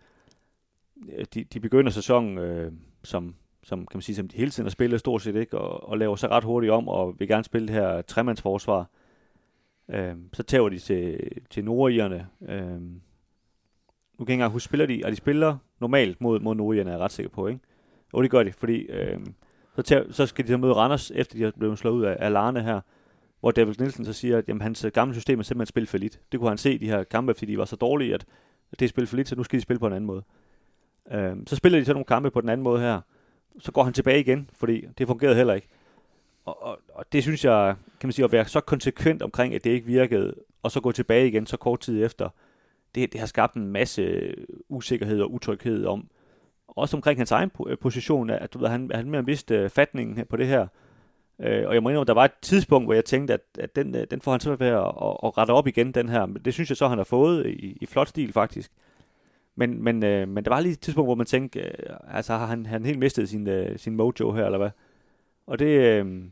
øh, de, de begynder sæsonen øh, som, som, kan man sige, som de hele tiden har spillet stort set, ikke? Og, og laver sig ret hurtigt om, og vil gerne spille det her øh, tremandsforsvar. Øh, så tager de til, til nordierne. Øh, nu kan jeg ikke engang huske, spiller de, og de spiller normalt mod, mod nordierne, er jeg ret sikker på, ikke? Og det gør de, fordi øh, så, tager, så skal de så møde Randers, efter de er blevet slået ud af, af Larne her, hvor David Nielsen så siger, at jamen, hans øh, gamle system er simpelthen spil for lidt. Det kunne han se de her kampe, fordi de var så dårlige, at det er spil for lidt, så nu skal de spille på en anden måde. Øh, så spiller de så nogle kampe på den anden måde her. Så går han tilbage igen, fordi det fungerede heller ikke. Og, og, og det synes jeg, kan man sige, at være så konsekvent omkring, at det ikke virkede, og så gå tilbage igen så kort tid efter, det, det har skabt en masse usikkerhed og utryghed om, også omkring hans egen position, at du ved, han, han mere vidste øh, fatningen på det her, Øh, og jeg må indrømme, der var et tidspunkt, hvor jeg tænkte, at, at den, øh, den får han så ved at, at, at rette op igen, den her. Men det synes jeg så, han har fået i, i flot stil, faktisk. Men, men, øh, men der var lige et tidspunkt, hvor man tænkte, øh, altså har han, han helt mistet sin, øh, sin mojo her, eller hvad? Og det, øh,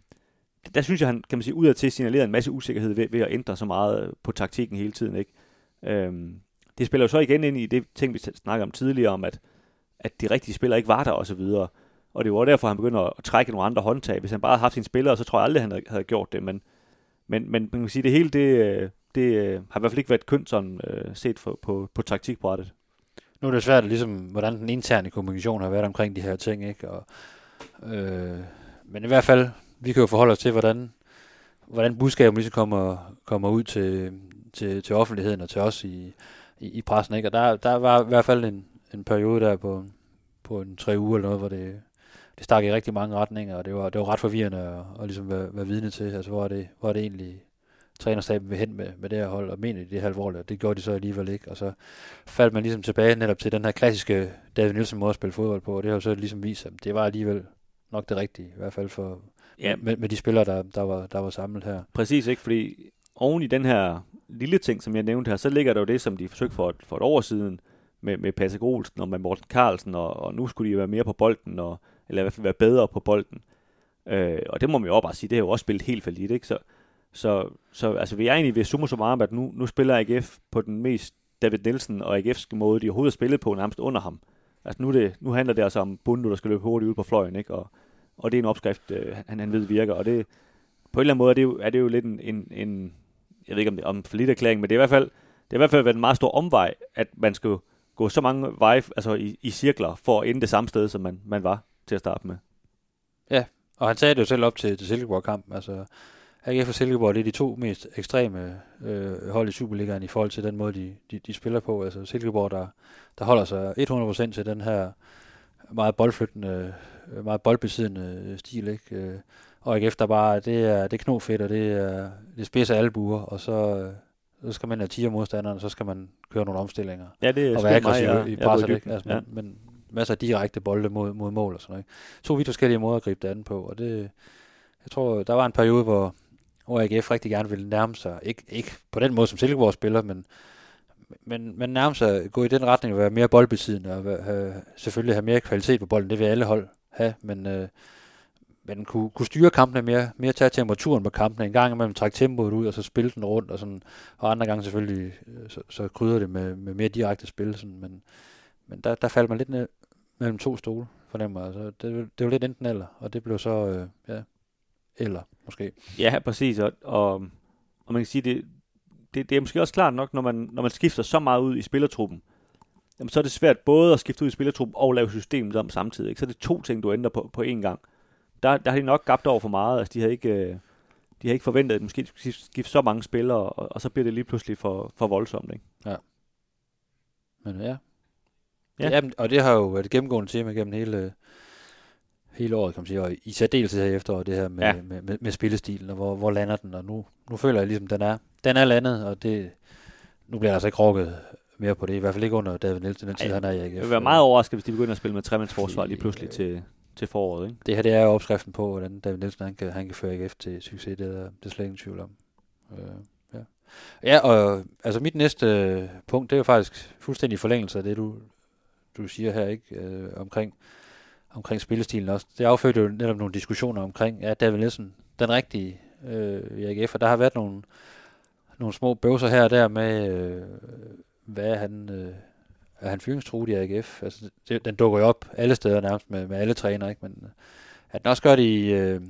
der synes jeg, han kan man sige, ud af til signalerer en masse usikkerhed ved, ved at ændre så meget øh, på taktikken hele tiden, ikke? Øh, det spiller jo så igen ind i det ting, vi snakkede om tidligere, om at, at de rigtige spillere ikke var der, og så videre. Og det var derfor, han begynder at trække nogle andre håndtag. Hvis han bare havde haft sine spillere, så tror jeg aldrig, han havde gjort det. Men, men, men man kan sige, det hele, det, øh, det øh, har i hvert fald ikke været kønt sådan, set for, på, på taktikbrættet. Nu er det svært, ligesom, hvordan den interne kommunikation har været omkring de her ting. Ikke? Og, øh, men i hvert fald, vi kan jo forholde os til, hvordan, hvordan budskabet ligesom kommer, kommer ud til, til, til offentligheden og til os i, i, i pressen. Ikke? Og der, der var i hvert fald en, en periode der på, på en tre uger eller noget, hvor det, det stak i rigtig mange retninger, og det var, det var ret forvirrende at, at ligesom være, være vidne til. Altså, hvor er det, hvor er det egentlig trænerstaben vil hen med, med det her hold, og mener de det her alvorligt, og det gjorde de så alligevel ikke. Og så faldt man ligesom tilbage netop til den her klassiske David Nielsen måde at spille fodbold på, og det har jo så ligesom vist, at det var alligevel nok det rigtige, i hvert fald for, ja. med, med de spillere, der, der, var, der var samlet her. Præcis, ikke? Fordi oven i den her lille ting, som jeg nævnte her, så ligger der jo det, som de forsøgte for et, for et år siden, med, med Patrick Olsen og med Morten Carlsen, og, og nu skulle de være mere på bolden, og eller i hvert fald være bedre på bolden. Øh, og det må man jo også bare sige, det har jo også spillet helt for lidt, ikke? Så, så, så altså, vi er egentlig ved summa summarum, at nu, nu spiller AGF på den mest David Nielsen og AGF's måde, de overhovedet har spillet på nærmest under ham. Altså nu, det, nu handler det altså om Bundu, der skal løbe hurtigt ud på fløjen, ikke? Og, og det er en opskrift, øh, han, han ved virker, og det, på en eller anden måde er det jo, er det jo lidt en, en, en jeg ved ikke om det er om for lidt erklæring, men det er i hvert fald, det er i hvert fald været en meget stor omvej, at man skal gå så mange veje altså i, i cirkler for at ende det samme sted, som man, man var til at starte med. Ja, og han sagde det jo selv op til, til Silkeborg-kampen. Altså, AGF og Silkeborg, det er de to mest ekstreme øh, hold i Superligaen i forhold til den måde, de, de, de spiller på. Altså Silkeborg, der, der holder sig 100% til den her meget boldflyttende, meget boldbesiddende stil, ikke? Øh, og AGF, der bare, det er, det er knofedt, og det er, det spidser alle buer, og så, så skal man have 10 modstanderen, og så skal man køre nogle omstillinger. Ja, det er og være aggressiv ja. i presset, ikke? Altså, ja. men, men masser af direkte bolde mod, mod mål og sådan noget. To vidt forskellige måder at gribe det an på, og det, jeg tror, der var en periode, hvor, hvor AGF rigtig gerne ville nærme sig, ikke, ikke på den måde som Silkeborg spiller, men, men, men nærme sig, gå i den retning at være mere boldbesiddende, og øh, selvfølgelig have mere kvalitet på bolden, det vil alle hold have, men, øh, men kunne, kunne styre kampene mere, mere tage temperaturen på kampene, en gang imellem trække tempoet ud, og så spille den rundt, og, sådan, og andre gange selvfølgelig, øh, så, så krydder det med, med mere direkte spil, sådan, men, men der, der faldt man lidt ned mellem to stole, fornemmer jeg. Altså, det, det var lidt enten eller, og det blev så, øh, ja, eller måske. Ja, præcis. Og, og, og man kan sige, det, det, det er måske også klart nok, når man, når man skifter så meget ud i spillertruppen, jamen, så er det svært både at skifte ud i spillertruppen og lave systemet om samtidig. Ikke? Så er det to ting, du ændrer på, på én gang. Der, der har de nok gabt over for meget. Altså, de havde ikke, øh, de havde ikke forventet, at de måske skulle skifte så mange spillere, og, og så bliver det lige pludselig for, for voldsomt. Ikke? Ja. Men ja. Ja. ja. og det har jo været et gennemgående tema gennem hele, hele året, kan man sige, og i særdeleshed her efter det her med, Ja. med, med, med spillestilen, og hvor, hvor lander den, og nu, nu føler jeg ligesom, den er, den er landet, og det, nu bliver der altså ikke rokket mere på det, i hvert fald ikke under David Nielsen, den tid Ej, han er i AGF. Jeg vil være meget overrasket, hvis de begynder at spille med tremandsforsvar lige pludselig til, til foråret. Ikke? Det her, det er jo opskriften på, hvordan David Nielsen, han kan, han kan føre AGF til succes, det er, det er slet ingen tvivl om. Øh, ja. ja, og altså mit næste øh, punkt, det er jo faktisk fuldstændig forlængelse af det, du, du siger her, ikke? Øh, omkring, omkring spillestilen også. Det affødte jo netop nogle diskussioner omkring, ja, David Nielsen, den rigtige øh, i AGF, og der har været nogle, nogle små bøvser her og der med, øh, hvad er han, øh, er han fyringstruet i AGF? Altså, det, den dukker jo op alle steder nærmest med, med alle trænere, ikke? Men at øh, den også gør det i, øh,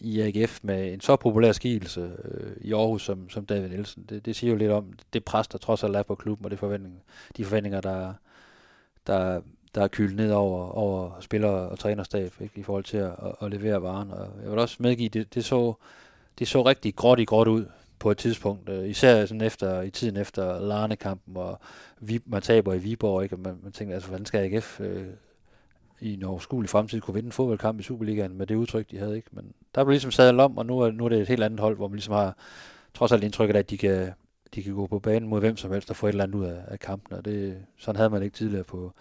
i AGF med en så populær skikkelse øh, i Aarhus som, som David Nielsen, det, det siger jo lidt om det pres, der trods alt er på klubben, og det forventninger, de forventninger, der, der, der er kylet ned over, over spiller og trænerstab ikke? i forhold til at, at, at levere varen. Og jeg vil også medgive, det, det, så, det så rigtig gråt i gråt ud på et tidspunkt, øh, især sådan efter, i tiden efter Larne-kampen, og vi, man taber i Viborg, ikke? og man, man tænker, altså, hvordan skal AGF øh, i en overskuelig fremtid kunne vinde en fodboldkamp i Superligaen med det udtryk, de havde. ikke. Men der blev ligesom sadlet om, og nu er, nu er det et helt andet hold, hvor man ligesom har trods alt indtrykket af, at de kan, de kan gå på banen mod hvem som helst og få et eller andet ud af, af kampen, og det, sådan havde man ikke tidligere på,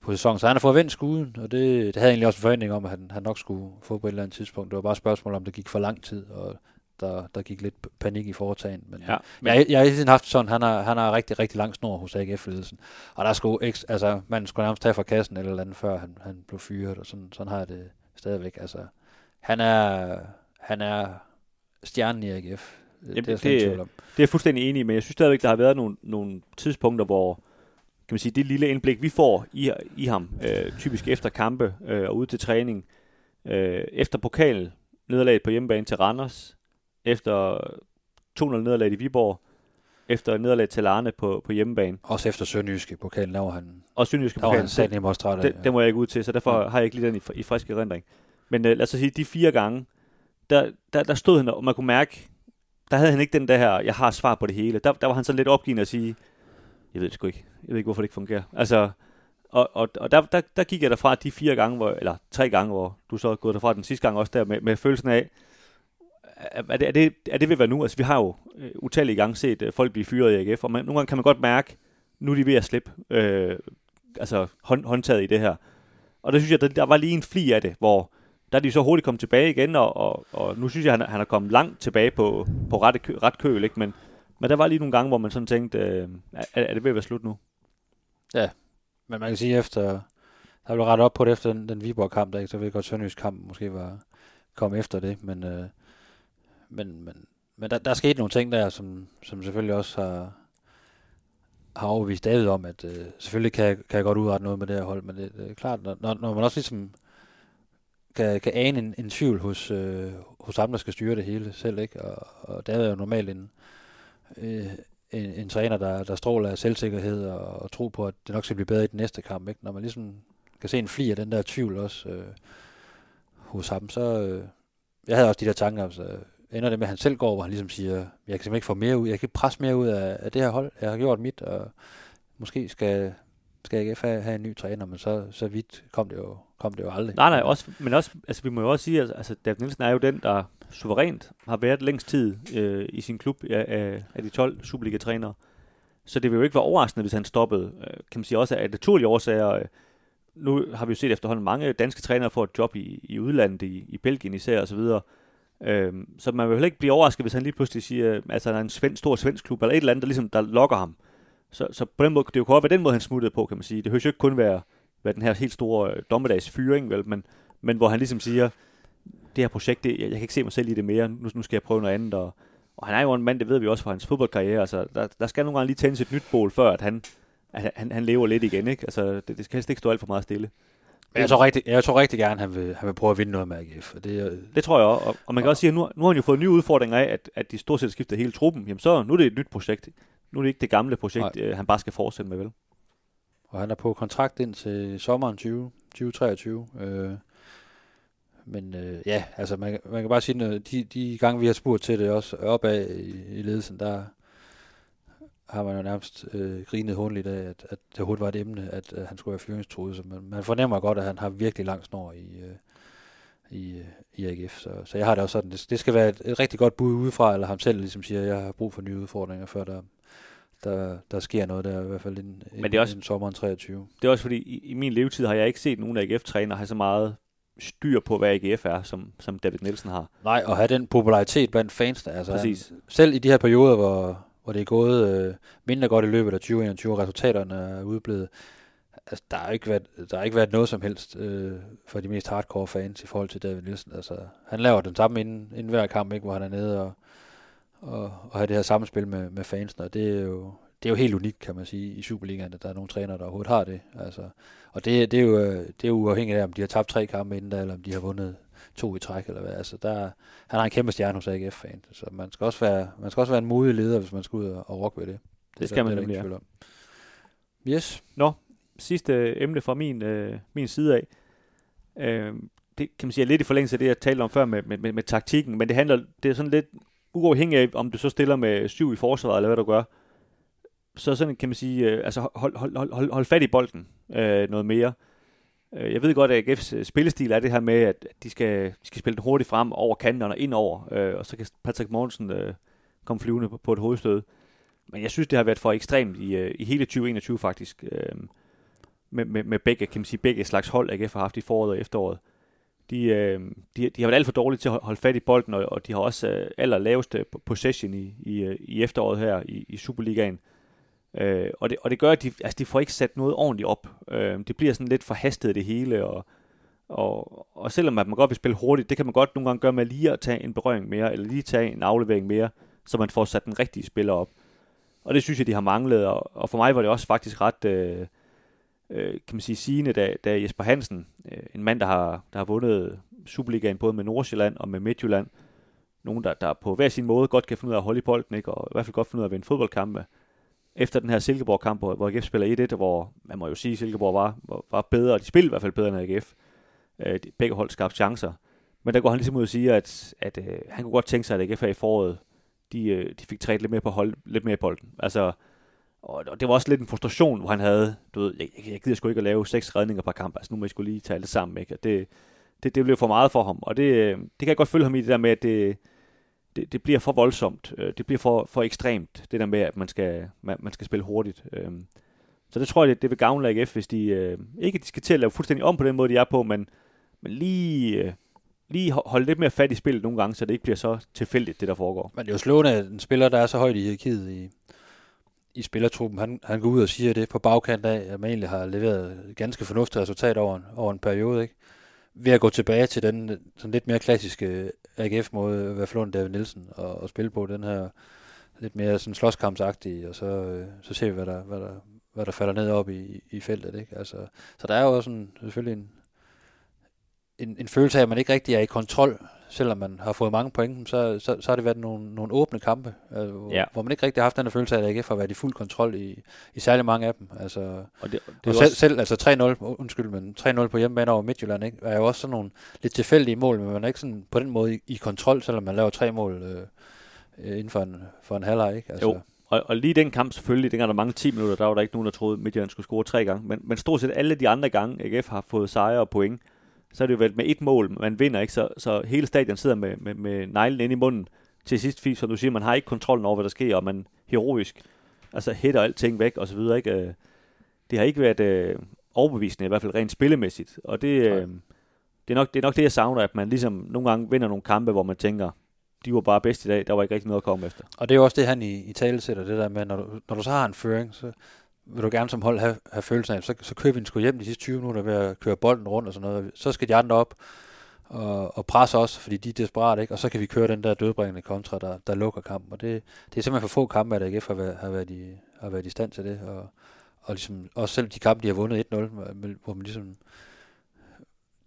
på sæsonen. Så han har fået vendt skuden, og det, det havde jeg egentlig også en forventning om, at han, han nok skulle få på et eller andet tidspunkt. Det var bare et spørgsmål om, det gik for lang tid, og der, der gik lidt panik i foretagen. Men, Ja, men jeg, jeg har hele tiden haft sådan, han har, han har rigtig, rigtig lang snor hos AGF-ledelsen. Og der skulle ikke, altså, man skulle nærmest tage fra kassen eller, eller andet, før han, han blev fyret, og sådan, sådan har jeg det stadigvæk. Altså, han er, han er stjernen i AGF. Jamen, det er det-. Det er jeg fuldstændig enig i, men jeg synes stadigvæk, der har været nogle, nogle tidspunkter, hvor kan man sige, det lille indblik, vi får i, i ham, øh, typisk efter kampe øh, og ude til træning, øh, efter pokal nederlaget på hjemmebane til Randers, efter 2-0 nederlaget i Viborg, efter nederlaget til Larne på, på hjemmebane, Også efter Sønderjyske pokalen, der var han, og Sønderjyske der var han sat af. den, den må jeg ikke ud til, så derfor Mm. har jeg ikke lige den i, i frisk erindring. Men øh, lad os så sige, de fire gange, der, der, der stod han, og man kunne mærke, der havde han ikke den der her, jeg har svar på det hele. Der, der var han så lidt opgivende at sige, jeg ved det sgu ikke, jeg ved ikke, hvorfor det ikke fungerer. Altså, og, og, og der, der, der gik jeg derfra de fire gange, hvor, eller tre gange, hvor du så er gået derfra den sidste gang også der, med, med følelsen af, er det, er det, er det ved at være nu? Altså, vi har jo øh, utallige gange set øh, folk blive fyret i AGF, og man, nogle gange kan man godt mærke, nu er de ved at slippe øh, altså hånd, håndtaget i det her. Og der synes jeg, der, der var lige en fli af det, hvor der er de så hurtigt kommet tilbage igen, og, og, og nu synes jeg, han, han er kommet langt tilbage på, på ret, kø, ret køl, ikke? Men, men der var lige nogle gange, hvor man sådan tænkte, øh, er, er det ved at være slut nu? Men man kan sige, efter der blev rettet op på det efter den, den Viborg-kamp, der ikke, så ved jeg godt, Sønderjysk kamp måske var kom efter det, men, øh, men, men, men der, der er sket nogle ting der, som, som selvfølgelig også har, har overvist David om, at øh, selvfølgelig kan, jeg- kan jeg godt udrette noget med det her hold, men det, det er klart, når, når når man også ligesom kan, kan ane en, en tvivl hos, øh, hos ham, der skal styre det hele selv, ikke? Og, og David er jo normalt en, øh, en, en træner, der, der stråler af selvsikkerhed og, og tro på, at det nok skal blive bedre i den næste kamp. Ikke? Når man ligesom kan se en fli af den der tvivl også øh, hos ham, så... Øh, jeg havde også de der tanker, altså, ender det med, at han selv går, hvor han ligesom siger, jeg kan simpelthen ikke få mere ud, jeg kan ikke presse mere ud af, af det her hold, jeg har gjort mit, og måske skal, skal AGF have, have en ny træner, men så, så vidt kom det jo, kom det jo aldrig. Nej, nej, også, men også, altså, vi må jo også sige, at altså, David Nielsen er jo den, der suverænt har været længst tid øh, i sin klub af, af, af de 12 Superliga-trænere. Så det vil jo ikke være overraskende, hvis han stoppede, øh, kan man sige også af naturlige årsager. Øh, nu har vi jo set efterhånden mange danske trænere få et job i, i udlandet, i, i Belgien især osv., Øhm, så man vil heller ikke blive overrasket, hvis han lige pludselig siger, altså der er en svensk, stor svensk klub, eller et eller andet, der, ligesom, der lokker ham. Så, så på den måde, det jo godt være den måde, han smuttede på, kan man sige. Det hører jo ikke kun være, være den her helt store øh, dommedags fyring, vel, men, men hvor han ligesom siger, det her projekt, det, jeg, jeg kan ikke se mig selv i det mere, nu, nu skal jeg prøve noget andet, og, og han er jo en mand, det ved vi også fra hans fodboldkarriere, altså der, der skal nogle gange lige tændes et nyt bål, før at han, at han, han lever lidt igen, ikke? Altså, det, det skal helst ikke stå alt for meget stille. Men jeg tror rigtig, jeg tror rigtig gerne, han vil, han vil prøve at vinde noget med AGF. Og det, Det tror jeg også. Og, og man kan også sige, at nu, nu har han jo fået nye udfordringer af, at, at de stort set skifter hele truppen. Jamen så, nu er det et nyt projekt. Nu er det ikke det gamle projekt, øh, han bare skal fortsætte med, vel? og han er på kontrakt ind til sommeren 20, 2023. Øh, men øh, ja, altså man, man kan bare sige, at de, de gange vi har spurgt til det også opad i, i ledelsen, der har man jo nærmest øh, grinet håndligt af, at, at det overhovedet var et emne, at, at han skulle være fyringstruet. Så man, man fornemmer godt, at han har virkelig lang snor i, øh, i, øh, i AGF. Så, så jeg har det også sådan, det, det skal være et, et rigtig godt bud udefra, eller ham selv ligesom siger, at jeg har brug for nye udfordringer, før der, der, der sker noget der, i hvert fald inden, Men det er også- inden sommeren 23. Det er også fordi, i, i min levetid har jeg ikke set nogen AGF-træner have så meget styr på, hvad AGF er, som, som David Nielsen har. Nej, og have den popularitet blandt fansene. Altså, Præcis. Han, selv i de her perioder, hvor, hvor det er gået øh, mindre godt i løbet af 2021, og resultaterne er udeblevet, altså, der har ikke været, der har ikke været noget som helst øh, for de mest hardcore fans i forhold til David Nielsen. Altså, han laver den samme inden, inden hver kamp, ikke, hvor han er nede og, og, og har det her samspil med, med fansene, og det er jo, det er jo helt unikt, kan man sige, i Superligaen, at der er nogle trænere, der overhovedet har det. Altså, og det, det, er jo, øh, det er jo uafhængigt af, om de har tabt tre kampe inden da, eller om de har vundet to i træk, eller hvad. Altså, der, han har en kæmpe stjerne hos AGF-fan, så man skal, også være, man skal også være en modig leder, hvis man skal ud og, og rokke ved det. Det er skal der- man nemlig, ja. om. Yes. Sidste øh, emne fra min, øh, min side af. Øh, det kan man sige er lidt i forlængelse af det, jeg talte om før med, med, med, med taktikken, men det handler, det er sådan lidt uafhængig af, om du så stiller med syv i forsvaret, eller hvad du gør. Så sådan kan man sige, øh, altså hold, hold, hold, hold, hold fat i bolden øh, noget mere. Øh, jeg ved godt, at AGF's øh, spillestil er det her med, at de skal, de skal spille den hurtigt frem over kanterne og ind over, øh, og så kan Patrick Mortensen øh, komme flyvende på, på et hovedstød. Men jeg synes, det har været for ekstremt i, øh, i hele 2021 faktisk. Øh, med, med, med begge, kan man sige, begge slags hold, AGF har haft i foråret og efteråret. De, øh, de, de har været alt for dårlige til at holde fat i bolden, og, og de har også øh, aller laveste possession i, i, øh, i efteråret her i, i Superligaen. Øh, og, det, og det gør, at de, altså, de får ikke sat noget ordentligt op. Øh, det bliver sådan lidt forhastet det hele, og, og, og selvom at man godt vil spille hurtigt, det kan man godt nogle gange gøre med lige at tage en berøring mere, eller lige tage en aflevering mere, så man får sat den rigtige spiller op. Og det synes jeg, de har manglet, og, og for mig var det også faktisk ret, øh, øh, kan man sige, sigende, da, da Jesper Hansen, øh, en mand, der har, der har vundet Superligaen både med Nordsjælland og med Midtjylland, nogen, der, der på hver sin måde godt kan finde ud af at holde i bolden, ikke? og i hvert fald godt finde ud af at vinde fodboldkampe. Efter den her Silkeborg-kamp, hvor, hvor AGF spiller 1-1, hvor man må jo sige, at Silkeborg var, var, bedre, og de spillede i hvert fald bedre end AGF. Øh, de, begge hold skabte chancer. Men der går han ligesom ud og siger, at, at øh, han kunne godt tænke sig, at AGF her i foråret, de, øh, de fik træt lidt mere på hold, lidt mere i bolden. Altså, og, det var også lidt en frustration, hvor han havde, du ved, jeg, jeg gider sgu ikke at lave seks redninger per kamp, altså nu må jeg skulle lige tage det sammen, ikke? Og det, det, det blev for meget for ham, og det, øh, det kan jeg godt følge ham i, det der med, at det, det, det bliver for voldsomt, øh, det bliver for, for ekstremt, det der med, at man skal, man, man skal spille hurtigt. Øh, så det tror jeg, det, det vil gavne AGF, hvis de, ikke de skal til at lave fuldstændig om på den måde, de er på, men, men lige, lige holde lidt mere fat i spillet nogle gange, så det ikke bliver så tilfældigt, det der foregår. Men det er jo slående, at en spiller, der er så højt i hierarkiet i, i spillertruppen, han, han går ud og siger det på bagkant af, at man egentlig har leveret ganske fornuftige resultater over en, over en periode, ikke? Ved at gå tilbage til den sådan lidt mere klassiske AGF-måde, hvad Flund David Nielsen og, og spille på den her lidt mere sådan slåskampsagtige, og så, øh, så ser vi, hvad der, hvad der, hvad der falder ned op i, i feltet, ikke? Altså, så der er jo også en, selvfølgelig en, en, en følelse af, at man ikke rigtig er i kontrol, selvom man har fået mange point, så, så, så har det været nogle, nogle åbne kampe, altså, hvor, Ja. hvor man ikke rigtig har haft den følelse af, at AGF har været i fuld kontrol i, i særlig mange af dem. Altså, Og det, det og selv, også, selv, altså 3-0, undskyld, men 3-0 på hjemmebane over Midtjylland, ikke, er jo også sådan nogle lidt tilfældige mål, men man er ikke sådan på den måde i, i kontrol, selvom man laver tre mål øh, øh, inden for en, for en halvleg, ikke? Altså, Jo. Og, og lige den kamp selvfølgelig, dengang der mange 10 minutter, der var der ikke nogen, der troede, at Midtjylland skulle score tre gange. Men, men stort set alle de andre gange, AGF har fået sejre og point, så er det jo været med et mål, man vinder ikke, så, så hele stadion sidder med, med, med neglen inde i munden. Til sidst, fordi som du siger, man har ikke kontrollen over, hvad der sker, og man heroisk, altså hætter alting væk og så videre, ikke? Øh, Det har ikke været øh, overbevisende, i hvert fald rent spillemæssigt, og det, øh, det, er nok, det er nok det, jeg savner, at man ligesom nogle gange vinder nogle kampe, hvor man tænker, de var bare bedst i dag, der var ikke rigtig noget at komme efter. Og det er jo også det, han i, i tale sætter, det der med, når du, når du så har en føring, så vil du gerne som hold have, have følelsen af, så, så kører vi en sgu hjem de sidste 20 minutter ved at køre bolden rundt og sådan noget. Så skal de andre op og, og presse os, fordi de er desperat, ikke? Og så kan vi køre den der dødbringende kontra, der, der lukker kampen. Og det, det er simpelthen for få kampe, at AGF har været, har været, i, har været i stand til det. Og, og ligesom, også selv de kampe, de har vundet 1-0, hvor man ligesom,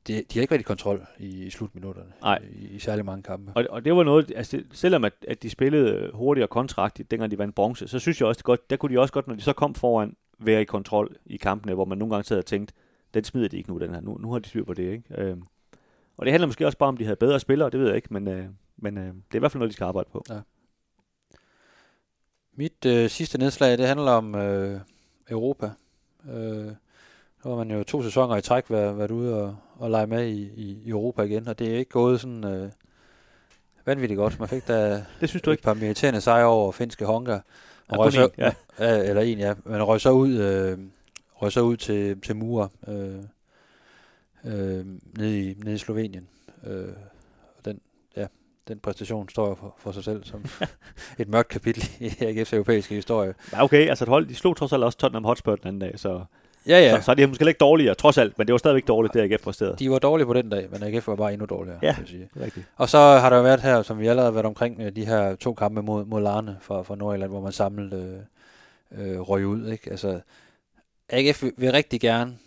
de, de har ikke været i kontrol i, i slutminutterne Nej. I, i særlig mange kampe. Og, og det var noget, altså det, selvom at, at de spillede hurtigt og kontragtigt, dengang de vandt bronze, så synes jeg også, det godt, der kunne de også godt, når de så kom foran, være i kontrol i kampene, hvor man nogle gange sad og tænkte, den smider de ikke nu, den her. Nu, nu har de styr på det, ikke? Øhm, og det handler måske også bare om, de havde bedre spillere, det ved jeg ikke, men, øh, men øh, det er i hvert fald noget, de skal arbejde på. Ja. Mit øh, sidste nedslag, det handler om øh, Europa. Øh, nu har man jo to sæsoner i træk været, været ude og, og lege med i, i Europa igen, og det er ikke gået sådan øh, vanvittigt godt. Man fik da det synes du ikke? et par meriterende sejre over finske Honga. Ja, røg så, en, ja. ja. Eller en, ja. Men røg så ud, øh, røg så ud til, til Mura øh, øh, nede, i, nede i Slovenien. Øh, og den, ja, den præstation står for, for sig selv som et mørkt kapitel i AGF's europæiske historie. Ja, okay, altså et hold, de slog trods alt også Tottenham Hotspur den anden dag, så, Ja, ja. så, så er de måske ikke dårligere, trods alt, men det var stadigvæk dårligt, det AGF præsterede. De var dårlige på den dag, men AGF var bare endnu dårligere. Ja. sige. Rigtigt. Og så har der jo været her, som vi allerede har været omkring, øh, de her to kampe mod, mod Larne fra, fra Nordjylland, hvor man samlede øh, øh, røg ud. Ikke? Altså, AGF vil, vil rigtig gerne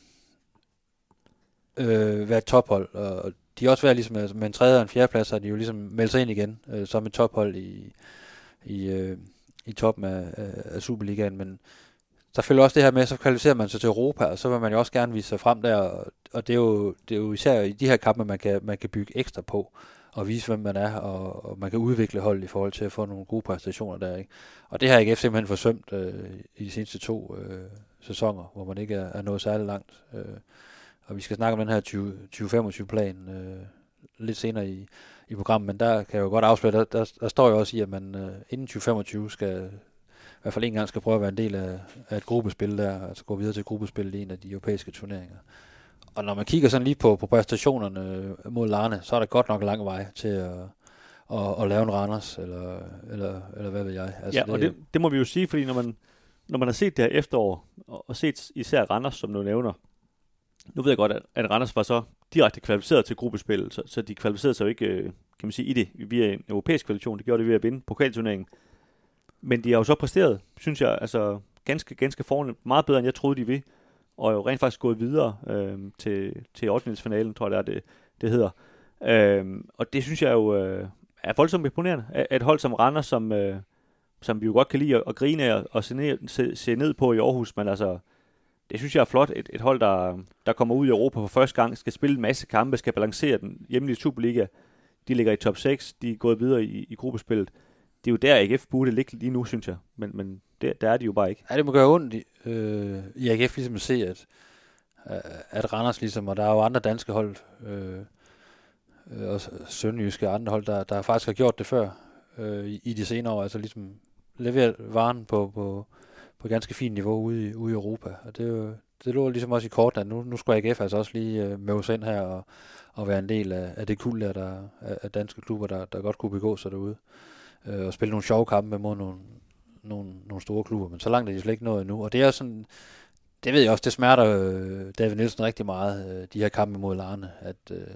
øh, være et tophold, og de har også været ligesom, altså, med en tredje og en fjerde plads, har de jo ligesom meldt sig ind igen, øh, som et tophold i, i, øh, i toppen af, af, af Superligaen, men så følger også det her med, så kvalificerer man sig til Europa, og så vil man jo også gerne vise sig frem der, og, og det, er jo, det er jo især i de her kampe, man kan, man kan bygge ekstra på, og vise, hvem man er, og, og man kan udvikle holdet i forhold til at få nogle gode præstationer der, ikke? Og det har AGF simpelthen forsømt øh, i de seneste to øh, sæsoner, hvor man ikke er, er nået særlig langt. Øh, og vi skal snakke om den her 2025-plan øh, lidt senere i, i programmet, men der kan jeg jo godt afsløre, der, der, der står jo også i, at man øh, inden 2025 skal hvert fald en gang skal prøve at være en del af, af et gruppespil der, altså gå videre til gruppespil i en af de europæiske turneringer. Og når man kigger sådan lige på, på præstationerne mod Larne, så er der godt nok lang vej til at, at, at lave en Randers, eller, eller, eller hvad ved jeg. Altså ja, det, og det, det må vi jo sige, fordi når man, når man har set det her efterår, og, og set især Randers, som du nævner, nu ved jeg godt, at, at Randers var så direkte kvalificeret til gruppespil, så, så de kvalificerede sig jo ikke, øh, kan man sige, i det via en europæisk kvalifikation. Det gjorde det ved at vinde pokalturneringen. Men de har jo så præsteret, synes jeg, altså ganske, ganske fornemt. Meget bedre, end jeg troede, de ville. Og jo rent faktisk gået videre øh, til, til 8. finalen, tror jeg, det er det, det hedder. Øh, og det synes jeg jo øh, er voldsomt imponerende. Et hold som Randers, som, øh, som vi jo godt kan lide at, at grine af og se ned, se, se ned på i Aarhus, men altså, det synes jeg er flot. Et, et hold, der, der kommer ud i Europa for første gang, skal spille en masse kampe, skal balancere den hjemlige Superliga. De ligger i top 6, de er gået videre i, i gruppespillet det er jo der, AGF burde ligge lige nu, synes jeg. Men, men der, der er de jo bare ikke. Ja, det må gøre ondt i, øh, i AGF ligesom at se, at, øh, at Randers ligesom, og der er jo andre danske hold, øh, øh og sønderjyske og andre hold, der, der faktisk har gjort det før øh, i, i de senere år, altså ligesom leveret varen på, på, på ganske fint niveau ude i, ude i Europa. Og det, er jo, det lå ligesom også i kort, at nu, nu skulle AGF altså også lige øh, med os ind her og, og være en del af, af det kul der, der af danske klubber, der, der godt kunne begå sig derude øh, Øh, og spille nogle sjove kampe mod nogle, nogle, nogle store klubber, men så langt er de slet ikke nået endnu. Og det er sådan, det ved jeg også, det smerter øh, David Nielsen rigtig meget, øh, de her kampe mod Larne, at, øh,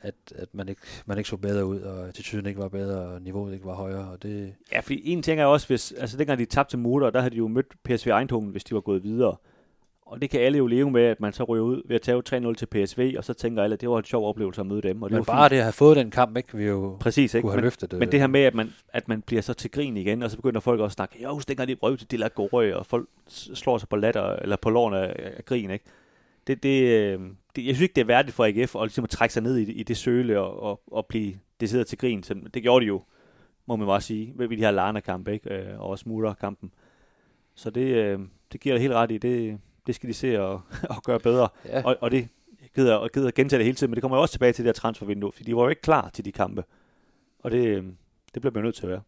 at, at man, ikke, man ikke så bedre ud, og attituden ikke var bedre, og niveauet ikke var højere. Og det... Ja, fordi en ting er også, hvis, altså dengang de tabte til Motor, der havde de jo mødt PSV Eindhoven, hvis de var gået videre. Og det kan alle jo leve med, at man så ryger ud ved at tage 3-0 til PSV, og så tænker alle, at det var en sjov oplevelse at møde dem. Og det Men var bare fint. det at have fået den kamp, ikke, vi jo Præcis, ikke? kunne have Men, løftet det. men det her med, at man, at man bliver så til grin igen, og så begynder folk også at snakke, jo, dengang de røv til Dilla Gorø, og folk slår sig på latter, eller på lårene af, af grin, ikke? Det, det, øh, det, jeg synes ikke, det er værdigt for AGF at, ligesom at trække sig ned i, det- i det søle og, og, og blive decideret til grin. Så det gjorde de jo, må man bare sige, ved de her Larne-kampe, ikke? Øh, og også Mutter-kampen. Så det, øh, det giver det helt ret i. Det, det skal de se og, og gøre bedre. Ja. Og, og det jeg gider, jeg gider gentage det hele tiden, men det kommer jo også tilbage til det her transfervindue, fordi de var jo ikke klar til de kampe. Og det, øh, det bliver man nødt til at være.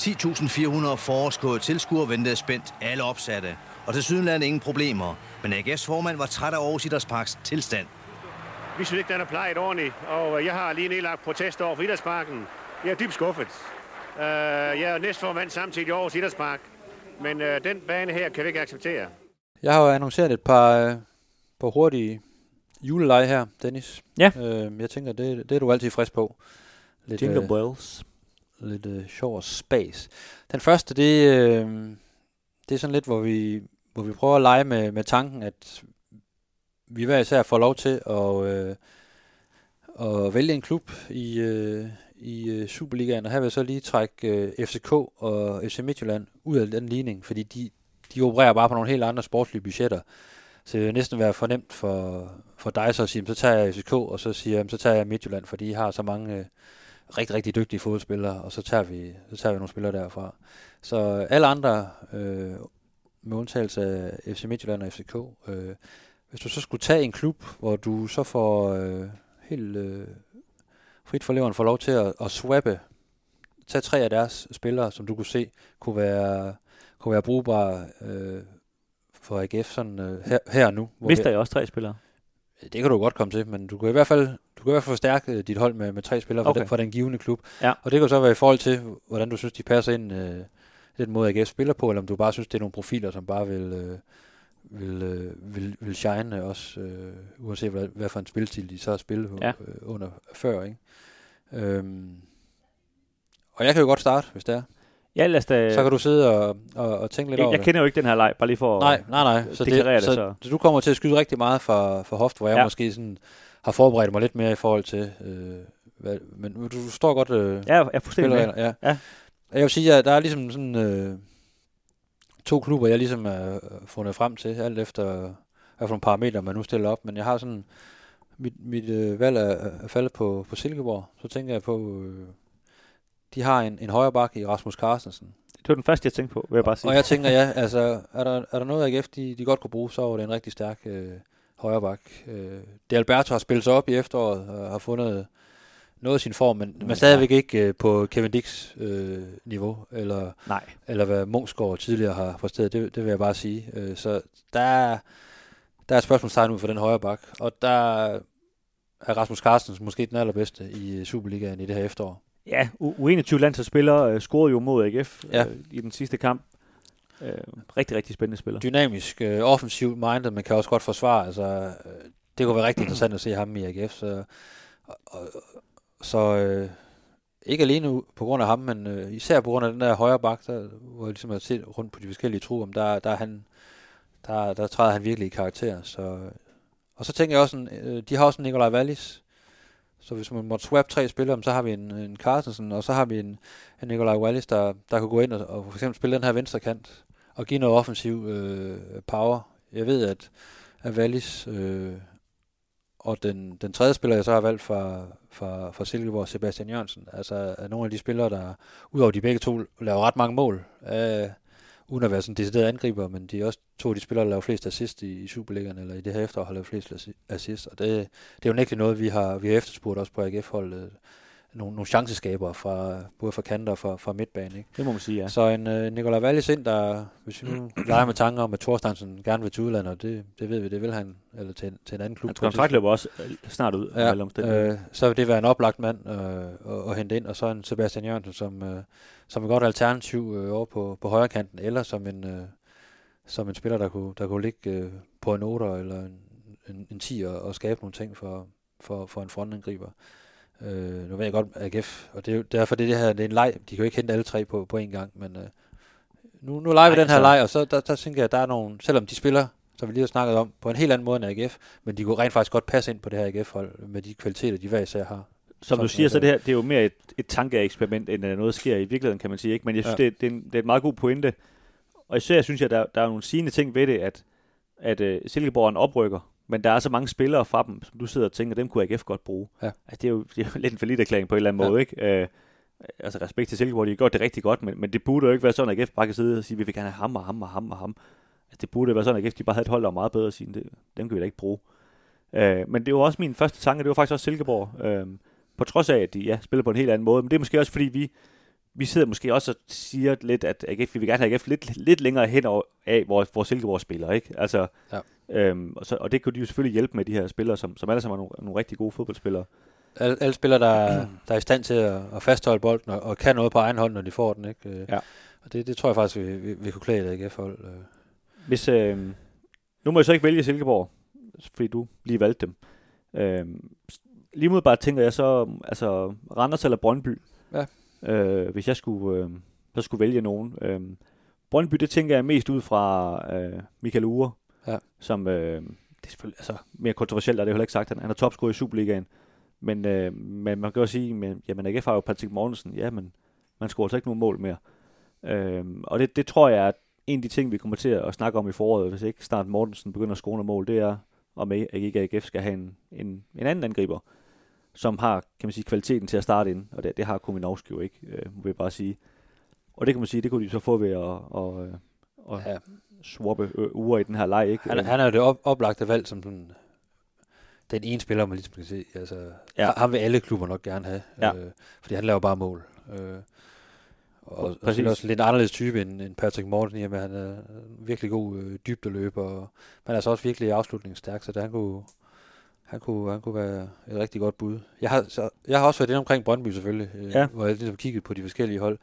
10.400 forårskåde tilskuere ventede spændt, alle opsatte. Og til sydenlandet ingen problemer. Men AGF's formand var træt af Aarhus Idrætsparks tilstand. Vi synes ikke, den er plejet ordentligt, og jeg har lige nedlagt protest over for Idrætsparken. Jeg er dybt skuffet. Uh, jeg er næstformand samtidig i Aarhus Idrætspark, men uh, den bane her kan vi ikke acceptere. Jeg har jo annonceret et par, øh, par hurtige juleleje her, Dennis. Ja. Øh, jeg tænker, det, det er du altid frisk på. Lidt, Jingle øh, bells. lidt øh, sjov og spas. Den første, det, øh, det er sådan lidt, hvor vi, hvor vi prøver at lege med, med tanken, at vi hver især får lov til at, øh, at vælge en klub i, øh, i øh, Superligaen, og her vil jeg så lige trække øh, FCK og FC Midtjylland ud af den ligning, fordi de, de opererer bare på nogle helt andre sportslige budgetter. Så det vil næsten være fornemt for, for dig så at sige, så tager jeg FCK, og så siger jeg, så tager jeg Midtjylland, fordi de har så mange øh, rigtig, rigtig dygtige fodboldspillere, og så tager vi, så tager vi nogle spillere derfra. Så alle andre, øh, med undtagelse af FC Midtjylland og FCK, øh, hvis du så skulle tage en klub, hvor du så får øh, helt øh, frit for leveren får lov til at, at swappe, tage tre af deres spillere, som du kunne se kunne være, kunne være brugbare øh, for AGF sådan, øh, her, her nu. hvor Mister jeg også tre spillere? det kan du godt komme til, men du kan i hvert fald, du kan i hvert fald forstærke øh, dit hold med, med tre spillere okay. Fra, den, fra den givende klub. Ja. Og det kan så være i forhold til, hvordan du synes, de passer ind øh, den måde, AGF spiller på, eller om du bare synes, det er nogle profiler, som bare vil, øh, vil, øh, vil, vil shine også, øh, uanset hvad, hvad for en spilstil de så har spillet Ja. øh, under før. Ikke? Øhm, og jeg kan jo godt starte, hvis det er. Ja, lad os da... Så kan du sidde og, og, og tænke lidt jeg, over jeg det. kender jo ikke den her leg, bare lige for... Nej, nej, nej. Så, det, det, så, så- så du kommer til at skyde rigtig meget for, for hofte, hvor jeg ja. Måske sådan har forberedt mig lidt mere i forhold til... Øh, hvad, men du, du står godt... Øh, Ja, jeg spiller, ja. Ja. Jeg vil sige, at der er ligesom sådan øh, to klubber, jeg ligesom er fundet frem til, alt efter hvad for nogle parametre, man nu stiller op. Men jeg har sådan... Mit, mit øh, valg er, er faldet på, på Silkeborg. Så tænker jeg på... Øh, de har en, en højre bakke i Rasmus Carstensen. Det var den første, jeg tænkte på, vil jeg bare sige. Og jeg tænker, ja, altså, er der, er der noget AGF, de, de godt kunne bruge, så var det en rigtig stærk øh, højre bak. Øh, det Alberto har spillet sig op i efteråret og har fundet noget af sin form, men, men stadigvæk ikke øh, på Kevin Dicks øh, niveau, eller, Nej. eller hvad Munchsgaard tidligere har præsteret, det, det vil jeg bare sige. Øh, så der er, der er et spørgsmålstegn ud for den højre bak, og der er Rasmus Carstens måske den allerbedste i Superligaen i det her efterår. Ja, U- U21 landsholdsspiller øh, scorede jo mod AGF Ja. øh, i den sidste kamp. Øh, rigtig, rigtig spændende spiller. dynamisk, øh, offensivt minded, men kan også godt forsvare. Altså, øh, det kunne være rigtig interessant at se ham i AGF. Så, og, og, så øh, ikke alene på grund af ham, men øh, især på grund af den der højre bak, der, hvor jeg ligesom har set rundt på de forskellige trupper, der, der, er han, der, der træder han virkelig i karakter. Så, og så tænker jeg også, sådan, øh, de har også en Nikolaj Wallis, så hvis man måtte swap tre spillere, så har vi en, en Carstensen, og så har vi en, en Nikolaj Wallis, der, der kunne gå ind og, og for eksempel spille den her venstre kant, og give noget offensiv øh, power. Jeg ved, at, at Wallis øh, og den, den tredje spiller, jeg så har valgt fra, fra, fra Silkeborg, Sebastian Jørgensen, altså er nogle af de spillere, der udover de begge to laver ret mange mål, øh, uden at være sådan decideret angriber, men de er også to af de spillere, der laver flest assist i, i Superligaen, eller i det her efterår har lavet flest assi- assist, og det, det er jo nægteligt noget, vi har, vi har efterspurgt også på AGF-holdet, nogle, nogle chanceskaber fra, både fra kanter og fra, fra midtbanen. Ikke? Det må man sige, ja. Så en øh, Nikolaj Wallis ind, der, hvis vi nu leger med tanker om, at Thorstensen gerne vil til udlandet, og det, det ved vi, det vil han, eller til, til en anden klub. Hans kontrakt løber også øh, snart ud. Ja, øh, så vil det være en oplagt mand øh, at, at hente ind, og så en Sebastian Jørgensen som, øh, som et godt alternativ øh, over på, på højre kanten, eller som en, øh, som en spiller, der kunne, der kunne ligge øh, på en 8 eller en, en, en 10 og, og skabe nogle ting for, for, for en frontangriber. Øh, nu ved jeg godt, AGF, og det er jo derfor, det, det her det er en leg. De kan jo ikke hente alle tre på, på én gang, men øh, nu, nu leger vi den her altså- leg, og så der, der tænker jeg, at der er nogle, selvom de spiller, som vi lige har snakket om, på en helt anden måde end AGF, men de kunne rent faktisk godt passe ind på det her AGF-hold, med de kvaliteter, de hver især har. Som du siger, er så det. her, det er jo mere et, et tankeeksperiment, end at noget sker i virkeligheden, kan man sige. Ikke? Men jeg synes, ja. Det, det, er en, det er et meget god pointe. Og især synes jeg, der, der er nogle sigende ting ved det, at, at uh, Silkeborg er en oprykker, men der er så mange spillere fra dem, som du sidder og tænker, dem kunne AGF godt bruge. Ja. Altså, det, er jo, det er jo lidt en forlidt erklæring på en eller anden Ja. måde. Ikke? Uh, altså respekt til Silkeborg, de har gjort det rigtig godt, men, men det burde jo ikke være sådan, at AGF bare kan sidde og sige, vi vil gerne have ham og ham og ham og ham. Altså, det burde være sådan, at AGF de bare havde et hold, der var meget bedre at sige, det, dem kan vi da ikke bruge. Uh, men det var også min første tanke, det var faktisk også Silkeborg. Uh, på trods af, at de ja, spiller på en helt anden måde. Men det er måske også, fordi vi, vi sidder måske også og siger lidt, at AGF, vi vil gerne have AGF lidt, lidt længere hen over af, hvor, hvor Silkeborg spiller. Ikke? Altså, Ja. øhm, og, så, og det kunne de jo selvfølgelig hjælpe med de her spillere, som, som alle sammen er nogle, nogle rigtig gode fodboldspillere. Alle, alle spillere, der, er- der er i stand til at, at fastholde bolden, og, og kan noget på egen hånd, når de får den. Ikke? Øh, Ja. Og det, det tror jeg faktisk, vi, vi, vi kunne klæde et AGF-hold. øh. Hvis, øh, nu må jeg så ikke vælge Silkeborg, fordi du lige valgte dem. Øh, lige mod bare tænker jeg så, altså Randers eller Brøndby, Ja. øh, hvis jeg skulle, øh, så skulle vælge nogen. Øh, Brøndby, det tænker jeg mest ud fra øh, Michael Ure, Ja. som, øh, det er selvfølgelig altså, mere kontroversielt, er det jo heller ikke sagt, han, han er topscorer i Superligaen, men, øh, men man kan også sige, men, jamen AGF har jo Patrick Mortensen, ja, men man scorer altså ikke nogen mål mere. Øh, og det, det tror jeg er en af de ting, vi kommer til at snakke om i foråret, hvis ikke snart Mortensen begynder at score nogle mål, det er, om ikke AGF skal have en, en, en anden angriber, som har, kan man sige, kvaliteten til at starte ind, og det, det har Kuminovski jo ikke, øh, må jeg bare sige. Og det kan man sige, det kunne de så få ved at, at, at, at Ja. swappe øh, uger i den her leg, ikke? Han, er- han er jo det op, oplagte valg som sådan, den ene spiller, man ligesom kan se. Altså, Ja. Ham vil alle klubber nok gerne have, Ja. øh, fordi han laver bare mål. Øh, og, og Præcis. så også lidt anderledes type end, end Patrick Morten, i og med, han er virkelig god øh, dybdeløber, og, men er så også virkelig afslutningsstærk, så det, han kunne, han kunne, han kunne være et rigtig godt bud. Jeg har, så, jeg har også været inde omkring Brøndby selvfølgelig, øh, Ja. hvor jeg ligesom kigget på de forskellige hold.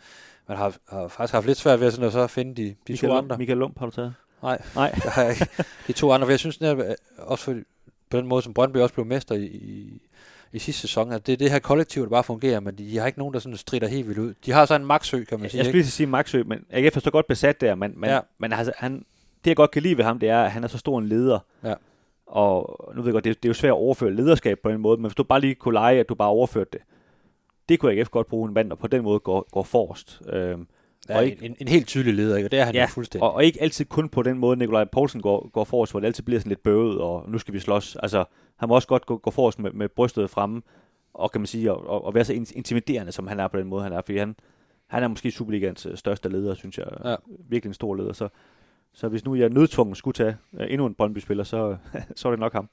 Man har, har faktisk haft lidt svært ved at, sådan, at så finde de, de Michael, to andre. Michael Lump har du taget? Nej, Nej. jeg har ikke. De to andre, for jeg synes netop, at også for, på den måde, som Brøndby også blev mester i, i, i sidste sæson, at det er det her kollektiv, der bare fungerer, men de, de har ikke nogen, der sådan strider helt vildt ud. De har så en maksø, kan man Jeg sige. skulle Ikke? lige sige Maxø, men AGF er så godt besat der, men, men. Ja. men altså, han, det jeg godt kan lide ved ham, det er, at han er så stor en leder. Ja. Og nu ved jeg godt, det, det er jo svært at overføre lederskab på en måde, men hvis du bare lige kunne lege, at du bare overførte det, det kunne AGF godt bruge en mand, der på den måde går, går forrest. Øhm, Ja, og en, ikke- en, en, helt tydelig leder, ikke? og det er han Ja, jo fuldstændig. og, og ikke altid kun på den måde, Nikolaj Poulsen går, går forrest, hvor det altid bliver sådan lidt bøvet, og nu skal vi slås. Altså, han må også godt gå, gå forrest med, med brystet fremme, og kan man sige, og, og, og være så in- intimiderende, som han er på den måde, han er. Fordi han, han er måske Superligans øh, største leder, synes jeg. Ja. Virkelig en stor leder. Så, så hvis nu jeg nødtvunget skulle tage øh, endnu en Brøndby-spiller, så, så er det nok ham.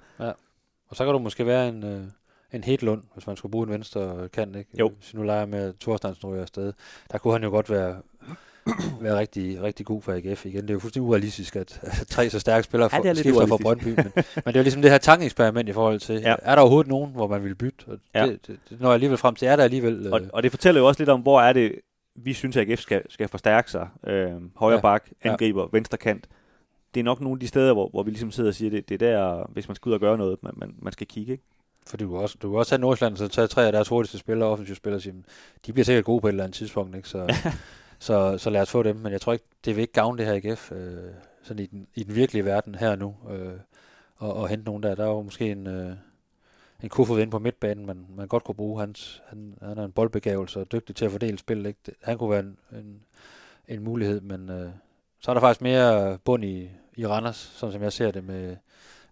Og så kan du måske være en, øh, en Hedlund, hvis man skulle bruge en venstre kant, ikke? Jo. Hvis vi nu leger med Thorstensen ryger afsted. Der kunne han jo godt være, være rigtig, rigtig god for AGF igen. Det er jo fuldstændig urealistisk, at, at tre så stærke spillere Ja, for, lidt skifter fra. Brøndby. Men, men det er jo ligesom det her tankeeksperiment i forhold til, Ja. ja. er der overhovedet nogen, hvor man vil bytte? Og Ja. det, det, det, når jeg alligevel frem til, er der alligevel... Øh, Og, og det fortæller jo også lidt om, hvor er det, vi synes, at AGF skal, skal forstærke sig. Øh, højre Ja. bak, Ja. angriber, venstre kant. Det er nok nogle af de steder, hvor, hvor vi ligesom sidder og siger, det, det er der, hvis man skal ud og gøre noget, man, man, man skal kigge. Ikke? Fordi du også, du også have Nordsjælland, så tage tre af deres hurtigste spillere, offensive spillere, og sige, "Men de bliver sikkert gode på et eller andet tidspunkt, ikke? Så, så, så lad os få dem. Men jeg tror ikke, det vil ikke gavne det her AGF, øh, sådan i den, i den virkelige verden her nu, øh, og, og hente nogen der. Der er jo måske en, øh, en Kofod inde på midtbanen, man, man godt kunne bruge. Hans, han, han er en boldbegavelse og dygtig til at fordele spil, ikke? Han kunne være en, en, en mulighed, men øh, så er der faktisk mere bund i, i Randers, sådan som jeg ser det med,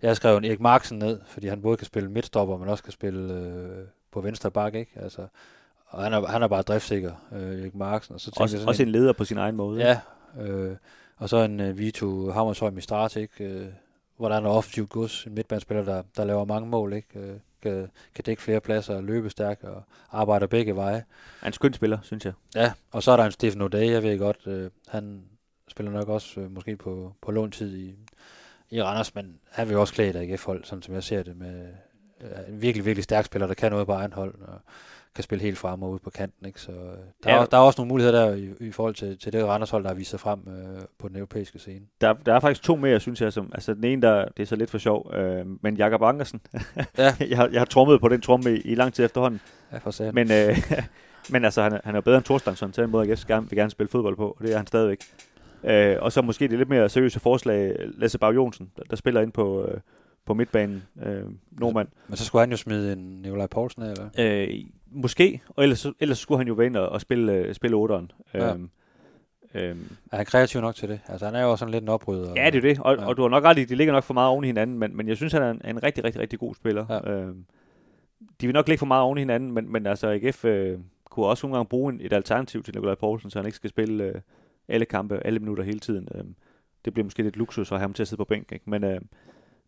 jeg har skrevet en Erik Marksen ned, fordi han både kan spille midtstopper, men også kan spille øh, på venstre bak, ikke? Altså, og han er, han er bare driftsikker, øh, Erik Marksen. Og så Også, jeg sådan også en leder på sin egen måde. Ja, øh, og så en øh, Vito Hammershøj Mistrat, ikke? Øh, hvor der er noget offensivt gods, en midtbanespiller, der, der laver mange mål, ikke? Øh, kan, kan dække flere pladser og løbe stærkt og arbejder begge veje. Han er en skøn spiller, synes jeg. Ja, og så er der en Stefan O'Day, jeg ved godt, øh, han spiller nok også øh, måske på, på låntid i, i Randers, men han vil også klæde dig ikke hold, sådan som jeg ser det, med øh, en virkelig, virkelig stærk spiller, der kan noget på egen hold, og kan spille helt frem og ude på kanten, ikke? Så øh, der, Ja. er, der er også nogle muligheder der i, i forhold til, til det Randers hold, der har vist sig frem øh, på den europæiske scene. Der, der er faktisk to mere, synes jeg. Som, altså den ene, der, det er så lidt for sjov, øh, men Jakob Ankersen. Ja. jeg, har, jeg har trommet på den tromme i, i lang tid efterhånden. Ja, for sagen. Men, øh, men altså, han, er- han er jo bedre end Thorstensson, til den måde, jeg gerne, vil gerne spille fodbold på, og det er han stadigvæk. Øh, og så måske det lidt mere seriøse forslag, Lasse Bag Jonsen, der, der spiller ind på, øh, på midtbanen, øh, nordmand. Men så skulle han jo smide en Nikolaj Poulsen af, eller? Øh, måske, og ellers, ellers skulle han jo være ind og, og spille, øh, spille otteren. Ja. Øhm, øhm, Er han kreativ nok til det? Altså, han er jo også sådan lidt en oprydder. ja, det er det, og, Ja. og du har nok ret i, de ligger nok for meget oven i hinanden, men, men jeg synes, han er en, en rigtig, rigtig, rigtig god spiller. Ja. Øhm, de vil nok ligge for meget oven i hinanden, men, men altså AGF øh, kunne også nogle gange bruge en, et alternativ til Nikolaj Poulsen, så han ikke skal spille øh, alle kampe, alle minutter hele tiden. Øhm, det bliver måske lidt luksus at have ham til at sidde på bænk, ikke? Men, øh,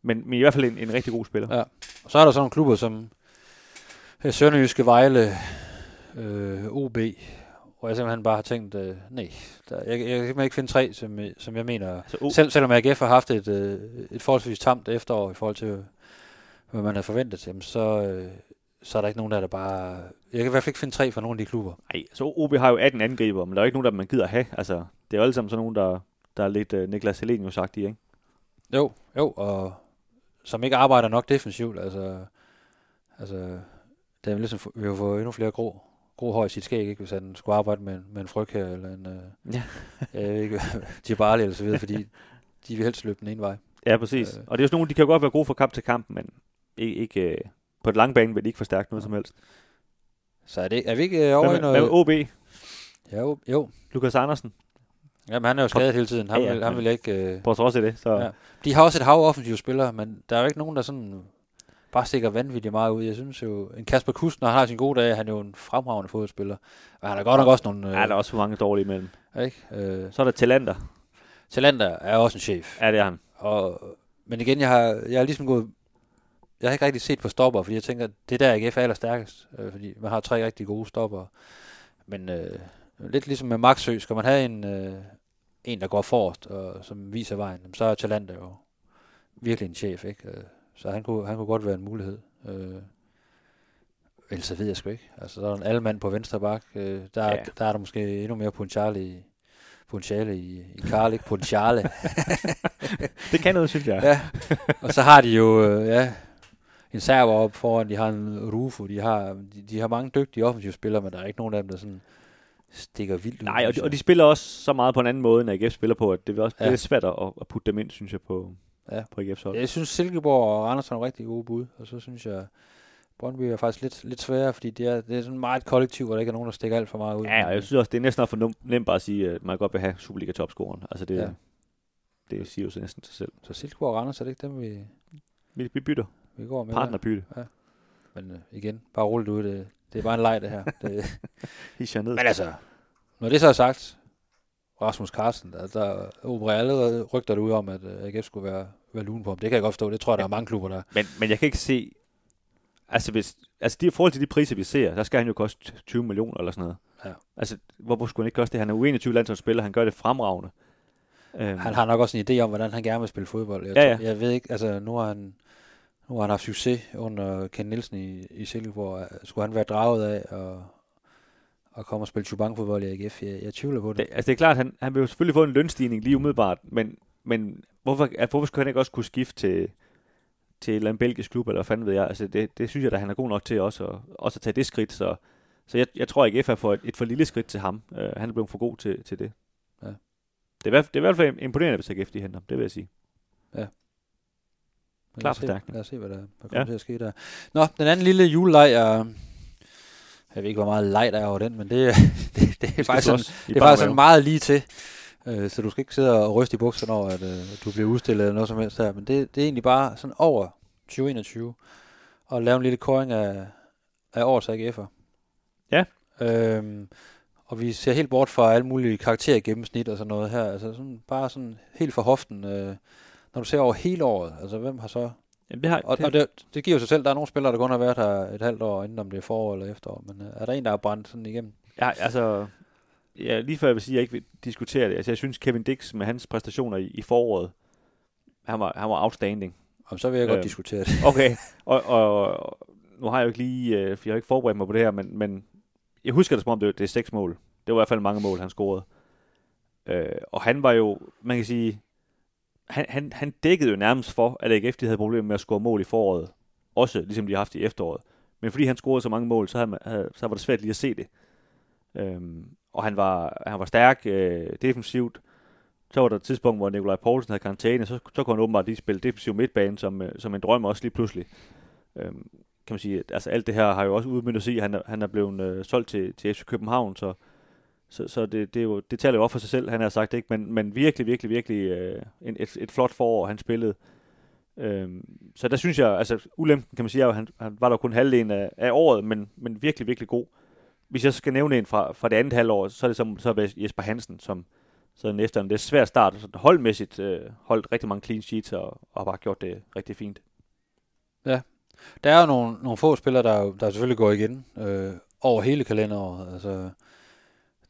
men, men i hvert fald en, en rigtig god spiller. Ja. Og så er der sådan nogle klubber som Sønderjyske Vejle, øh, OB, hvor jeg simpelthen bare har tænkt, øh, nej, der, jeg, jeg kan simpelthen ikke finde tre, som, øh, som jeg mener, Altså, selv, selvom AGF har haft et, øh, et forholdsvis tamt efterår i forhold til, hvad man havde forventet, jamen, så, øh, så er der ikke nogen der, der bare... Jeg kan i hvert fald ikke finde tre fra nogle af de klubber. Nej, så OB har jo 18 angriber, men der er ikke nogen, der man gider have. Altså, det er jo alle sammen sådan nogen, der, der er lidt uh, Niklas Helenius sagt i, ikke? Jo, jo, og som ikke arbejder nok defensivt, altså, altså det er ligesom, vi har fået endnu flere grå, gro hår i sit skæg, ikke, hvis han skulle arbejde med, med en fryg her, eller en, øh, Ja. jeg ved ikke, Djibali eller så videre, fordi de vil helst løbe den ene vej. Ja, præcis. Øh. Og det er jo sådan nogle, de kan jo godt være gode fra kamp til kamp, men ikke, ikke øh, på et lange bane vil de ikke forstærke noget som helst. Så er, det, er vi ikke øh, over Hvad i med, hvad med noget... OB? Ja, jo, jo. Lukas Andersen? Jamen, han er jo skadet hele tiden. Han, Ja, ja, vil, han vil ikke... Øh, På trods af det, så... Ja. De har også et hav offensive spillere, men der er jo ikke nogen, der sådan bare stikker vanvittigt meget ud. Jeg synes jo, en Kasper Kusk, når han har sin gode dage, han er jo en fremragende fodboldspiller. Og han har godt nok også nogle... Øh, Ja, der er også for mange dårlige imellem. ikke? Øh, Så er der Talander. Talander er også en chef. Ja, det er han. Og, men igen, jeg har, jeg har ligesom gået... Jeg har ikke rigtig set på stopper, fordi jeg tænker, det er der AGF er allerstærkest. Øh, fordi man har tre rigtig gode stopper. Men øh, lidt ligesom med Maxø, skal man have en, øh, en der går forrest, og som viser vejen, så er Talander jo virkelig en chef, ikke? Så han kunne, han kunne godt være en mulighed. Øh, ellers så ved jeg sgu ikke. Altså, der er en almand på venstre bak. Øh, der, ja. Der er der måske endnu mere potentiale i, potentiale i, i Karl, ikke? Potentiale. Det kan noget, synes jeg. Ja, og så har de jo øh, ja, en server op foran, de har en Rufo, de har, de, de har mange dygtige offensive spillere, men der er ikke nogen af dem, der sådan stikker vildt ud. Nej, og de, og de spiller også så meget på en anden måde, end AGF spiller på, at det vil også ja. lidt svært at, at putte dem ind, synes jeg, på, Ja. ja. på AGF's hold. Jeg synes, Silkeborg og Randers er nogle rigtig gode bud, og så synes jeg, Brøndby er faktisk lidt, lidt sværere, fordi det er, det er sådan meget kollektiv, hvor der ikke er nogen, der stikker alt for meget ud. Ja, og jeg synes også, det er næsten for nem- nemt bare at sige, at man godt vil have Superliga-topscoren. Altså, det, Ja. ja. det siger jo så næsten sig selv. Så Silkeborg og Randers er det ikke dem, vi, Vi, vi bytter. vi går med. Partnerbytte. Men øh, igen, bare roligt ud. Det, det er bare en leg, det her. Det, Hischer ned. Men altså, når det så er sagt, Rasmus Carlsen, der, der opererer allerede rygter derude om, at uh, AGF skulle være, være lun på ham. Det kan jeg godt forstå. Det tror jeg, der er mange klubber, der... Men, men jeg kan ikke se... Altså, hvis, altså de, i forhold til de priser, vi ser, der skal han jo koste 20 millioner eller sådan noget. Ja. Altså, hvorfor skulle han ikke koste det? Han er U21 landsholdsspiller, han gør det fremragende. Øhm, Han har nok også en idé om, hvordan han gerne vil spille fodbold. Jeg, Ja, ja. jeg ved ikke, altså nu har han, nu har han haft succes under Ken Nielsen i, i Silkeborg. Skulle han være draget af at, at komme og spille chubank-fodbold i AGF? Jeg, jeg tvivler på det. det, altså, det er klart, han, han vil jo selvfølgelig få en lønstigning lige umiddelbart, men, men hvorfor, altså, hvorfor skulle han ikke også kunne skifte til, til en eller anden belgisk klub, eller hvad fanden ved jeg? Altså, det, det synes jeg da, han er god nok til også, at, også at tage det skridt, så, så jeg, jeg tror, at AGF er for et, et for lille skridt til ham. Uh, han er blevet for god til, til det. Ja. Det er, det er i hvert fald imponerende, hvis AGF de henter ham, det vil jeg sige. Men klar forstærkning. Lad os se, hvad der, hvad kommer Ja. til at ske der. Nå, den anden lille juleleg er... Jeg ved ikke, hvor meget leg der er over den, men det, det, det er faktisk sådan, det er faktisk sådan meget lige til. Øh, så du skal ikke sidde og ryste i bukserne over, at øh, du bliver udstillet eller noget som helst her. Men det, det er egentlig bare sådan over 2021. Og lave en lille kåring af, af årets AGF'er. Ja. Øhm, og vi ser helt bort fra alle mulige karakterer i gennemsnit og sådan noget her. Altså sådan, bare sådan helt for hoften. Øh, når du ser over hele året, altså hvem har så Jamen, det har, og, det, og det, det giver jo sig selv, der er nogle spillere, der kun har været her et halvt år, inden om det er forår eller efterår. Men øh, er der en, der er brændt sådan igennem? Ja, altså, ja, lige før jeg vil sige, at jeg ikke vil diskutere det. Altså, jeg synes, Kevin Dix med hans præstationer i, i foråret, han var, han var outstanding. Og så vil jeg godt Øhm. diskutere det. Okay, og, og, og nu har jeg jo ikke lige, øh, for jeg har ikke forberedt mig på det her, men, men jeg husker det som om, det, det er seks mål. Det var i hvert fald mange mål, han scorede. Øh, og han var jo, man kan sige, han, han, han dækkede jo nærmest for, at AGF de havde problemer med at score mål i foråret. Også ligesom de har haft i efteråret. Men fordi han scorede så mange mål, så, havde, havde, så var det svært lige at se det. Øhm, og han var, han var stærk øh, defensivt. Så var der et tidspunkt, hvor Nikolaj Poulsen havde karantæne, så, så kunne han åbenbart lige spille defensiv midtbane som, øh, som en drøm også lige pludselig. Øhm, kan man sige, at altså alt det her har jo også udmyndet sig, i, at han, han er blevet øh, solgt til, til FC København, så, så, så det, det, er jo, det taler jo op for sig selv, han har sagt, ikke? Men, men virkelig, virkelig, virkelig øh, en, et, et flot forår, han spillede. Øhm, så der synes jeg, altså ulempen kan man sige, at han, han var der kun halvdelen af, af året, men, men virkelig, virkelig god. Hvis jeg skal nævne en fra, fra det andet halvår, så er det som, så er Jesper Hansen, som sådan efter en lidt svær start, så holdmæssigt øh, holdt rigtig mange clean sheets og, og har bare gjort det rigtig fint. Ja, Der er jo nogle, nogle få spillere, der, der selvfølgelig går igen øh, over hele kalenderåret. Altså,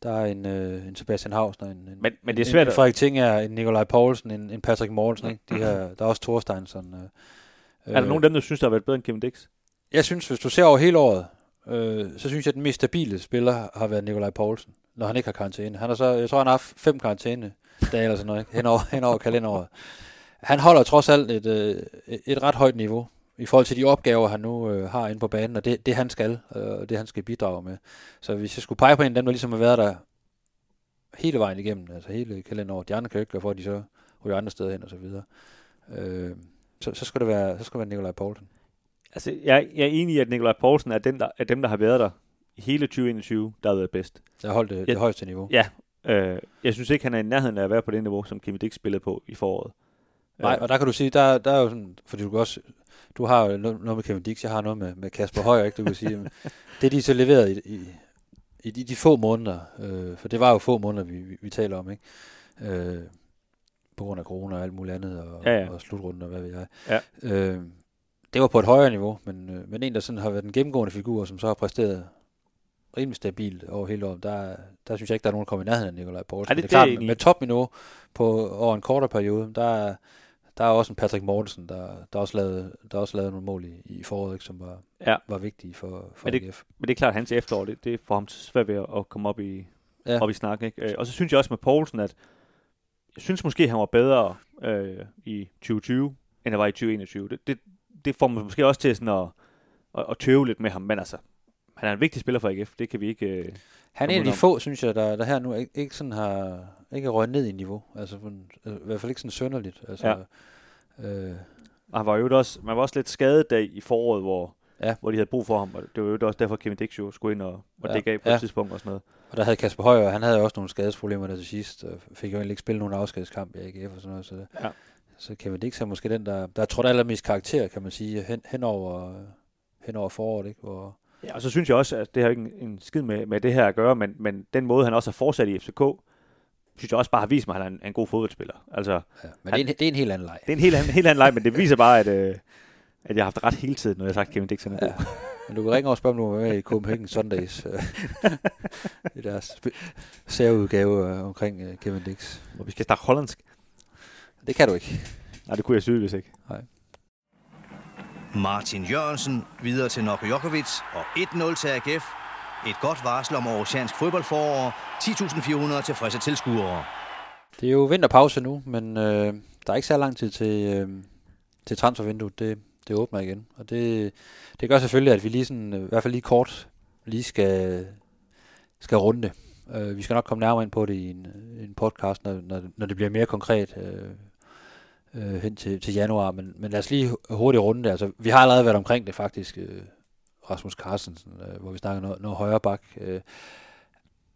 der er en, øh, en Sebastian Hausner, en, en, Men, men det er en, svært en at... Frederik Tinger, en Nikolaj Poulsen, en, en Patrick Mortensen. Ikke? De her, der er også Thorsteinsson. Øh, Er der nogen af dem, der synes, der har været bedre end Kevin Dix? Jeg synes, hvis du ser over hele året, øh, så synes jeg, at den mest stabile spiller har været Nikolaj Poulsen, når han ikke har karantæne. Han har så, jeg tror, han har haft fem karantæne dage eller sådan noget, ikke? Hen, over, hen over kalenderåret. Han holder trods alt et, øh, et ret højt niveau i forhold til de opgaver, han nu øh, har inde på banen, og det, det han skal, øh, og det han skal bidrage med. Så hvis jeg skulle pege på en af dem, der ligesom har været der hele vejen igennem, altså hele kalenderåret, de andre kan jo ikke gøre for, at de så ryger andre steder hen og så videre. Øh, så, så skal det være, så skal det være Nikolaj Poulsen. Altså, jeg, jeg er enig i, at Nikolaj Poulsen er, den, der, er dem, der har været der hele 2021, der har været bedst. Der har holdt det, Ja. det højeste niveau. Ja, øh, jeg synes ikke, han er i nærheden af at være på det niveau, som Kim Dix spillede på i foråret. Nej, Øh, og der kan du sige, der, der er jo sådan, fordi du kan også, du har jo noget, med Kevin Dix, jeg har noget med, med Kasper Højer, ikke? Du kan sige, det de så leveret i, i, i de, de få måneder, øh, for det var jo få måneder, vi, vi, vi taler om, ikke? Øh, på grund af corona og alt muligt andet, og, Ja, ja. og slutrunden og hvad ved jeg. Ja. Øh, det var på et højere niveau, men, øh, men en, der sådan har været en gennemgående figur, som så har præsteret rimelig stabilt over hele året, der, der synes jeg ikke, der er nogen, der kommer i nærheden af Nikolaj Poulsen. Ej, det- det, det er er klart, i. med topniveau på, over en kortere periode, der, er- der er også en Patrick Mortensen, der, der, også lavede, der også lavede nogle mål i, i foråret, ikke, som var, Ja. var vigtige for, for Men det- AGF. Men det er klart, at hans efterår, det, det får ham svært ved at- komme op i, Ja. op i snak. Ikke? Øh, Og så synes jeg også med Poulsen, at jeg synes måske, han var bedre øh, i 2020, end han var i 2021. Det, det, det får man måske også til sådan at, at, at tøve lidt med ham, men altså, han er en vigtig spiller for AGF, det kan vi ikke... Øh, Han er en af de få, synes jeg, der, der her nu ikke, ikke sådan har ikke er røget ned i niveau. Altså, øh, i hvert fald ikke sådan sønderligt. Altså, ja. øh, og han var jo også, man var også lidt skadet der i foråret, hvor, Ja. hvor de havde brug for ham, og det var jo også derfor, Kevin Dix jo skulle ind og, og Ja. dække af på Ja. et tidspunkt og sådan noget. Og der havde Kasper Højer, han havde også nogle skadesproblemer der til sidst, og fik jo egentlig ikke spillet nogen afskedskamp i AGF og sådan noget. Så, Ja. så Kevin Dix er måske den, der, der tror allermest karakter, kan man sige, hen, hen, over, hen over foråret, ikke? Hvor, Ja, og så synes jeg også, at det har ikke en, en skid med, med det her at gøre, men, men den måde, han også har fortsat i FCK, synes jeg også bare har vist mig, at han er en, en god fodboldspiller. Altså, ja. Men det er, en, det er en helt anden leg. det er en helt anden, helt anden leg, men det viser bare, at, øh, at jeg har haft ret hele tiden, når jeg har sagt, at Kevin Dixon er god. Ja. Men du kan ringe og spørge, om du er med i Copenhagen Sundays. øh, I deres særudgave øh, omkring øh, Kevin Dix. Og vi skal snakke hollandsk. Det kan du ikke. Nej, det kunne jeg sygeligvis ikke. Martin Jørgensen videre til Noko Jokovic og 1-0 til AGF. Et godt varsel om oceansk fodboldforår. 10.400 tilfredse tilskuere. Det er jo vinterpause nu, men øh, der er ikke så lang tid til, øh, til transfervinduet. Det, det åbner igen. Og det, det gør selvfølgelig, at vi lige sådan, øh, i hvert fald lige kort, lige skal, skal runde det. Øh, vi skal nok komme nærmere ind på det i en, øh, en podcast, når, når, når det bliver mere konkret øh, øh, hen til, til januar. Men, men lad os lige hu- hurtigt runde det. Altså, vi har allerede været omkring det faktisk, øh, Rasmus Carstensen, øh, hvor vi snakker noget, noget højere bak. Øh,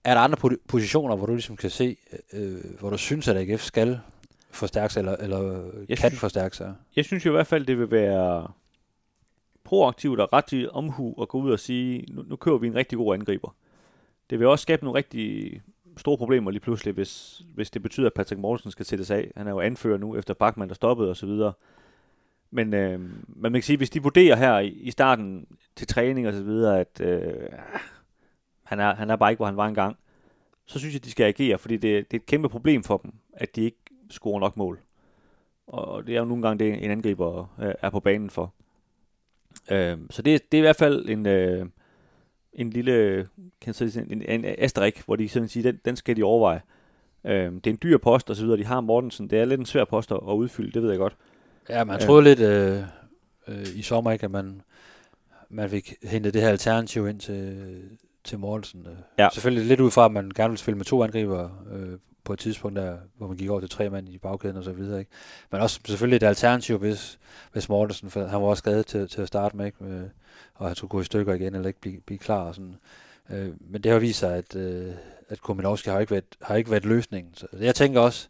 er der andre po- positioner, hvor du ligesom kan se, øh, hvor du synes, at AGF skal forstærke sig, eller, eller Jeg kan synes- forstærke sig? Jeg synes jo i hvert fald, det vil være proaktivt og ret omhu at gå ud og sige, nu, nu kører vi en rigtig god angriber. Det vil også skabe nogle rigtig store problemer lige pludselig, hvis, hvis det betyder, at Patrick Mortensen skal sættes af. Han er jo anfører nu efter Bachmann, der stoppede osv. Men øh, men man kan sige, hvis de vurderer her i, i starten til træning og så videre, at øh, han, er, han er bare ikke, hvor han var engang, så synes jeg, de skal agere, fordi det, det er et kæmpe problem for dem, at de ikke scorer nok mål. Og det er jo nogle gange det, en angriber øh, er på banen for. Øh, så det, det er i hvert fald en, øh, en lille kan sige, en, en asterik, hvor de sådan siger, den, den skal de overveje. Øh, det er en dyr post og så videre. De har Mortensen. Det er lidt en svær post at, udfylde, det ved jeg godt. Ja, man Ja. troede lidt øh, øh, i sommer ikke, at man, man fik hentet det her alternativ ind til, til Mortensen. Øh. Ja. Selvfølgelig lidt ud fra, at man gerne vil spille med to angriber øh, på et tidspunkt, der, hvor man gik over til tre mand i bagkæden og så videre. Ikke? Men også selvfølgelig et alternativ, hvis, hvis Mortensen, for han var også skadet til, til at starte med, ikke? Og han skulle gå i stykker igen, eller ikke blive, blive klar. Og sådan. Øh, men det har vist sig, at, øh, at Kuminovski har ikke været, har ikke været løsningen. Så jeg tænker også,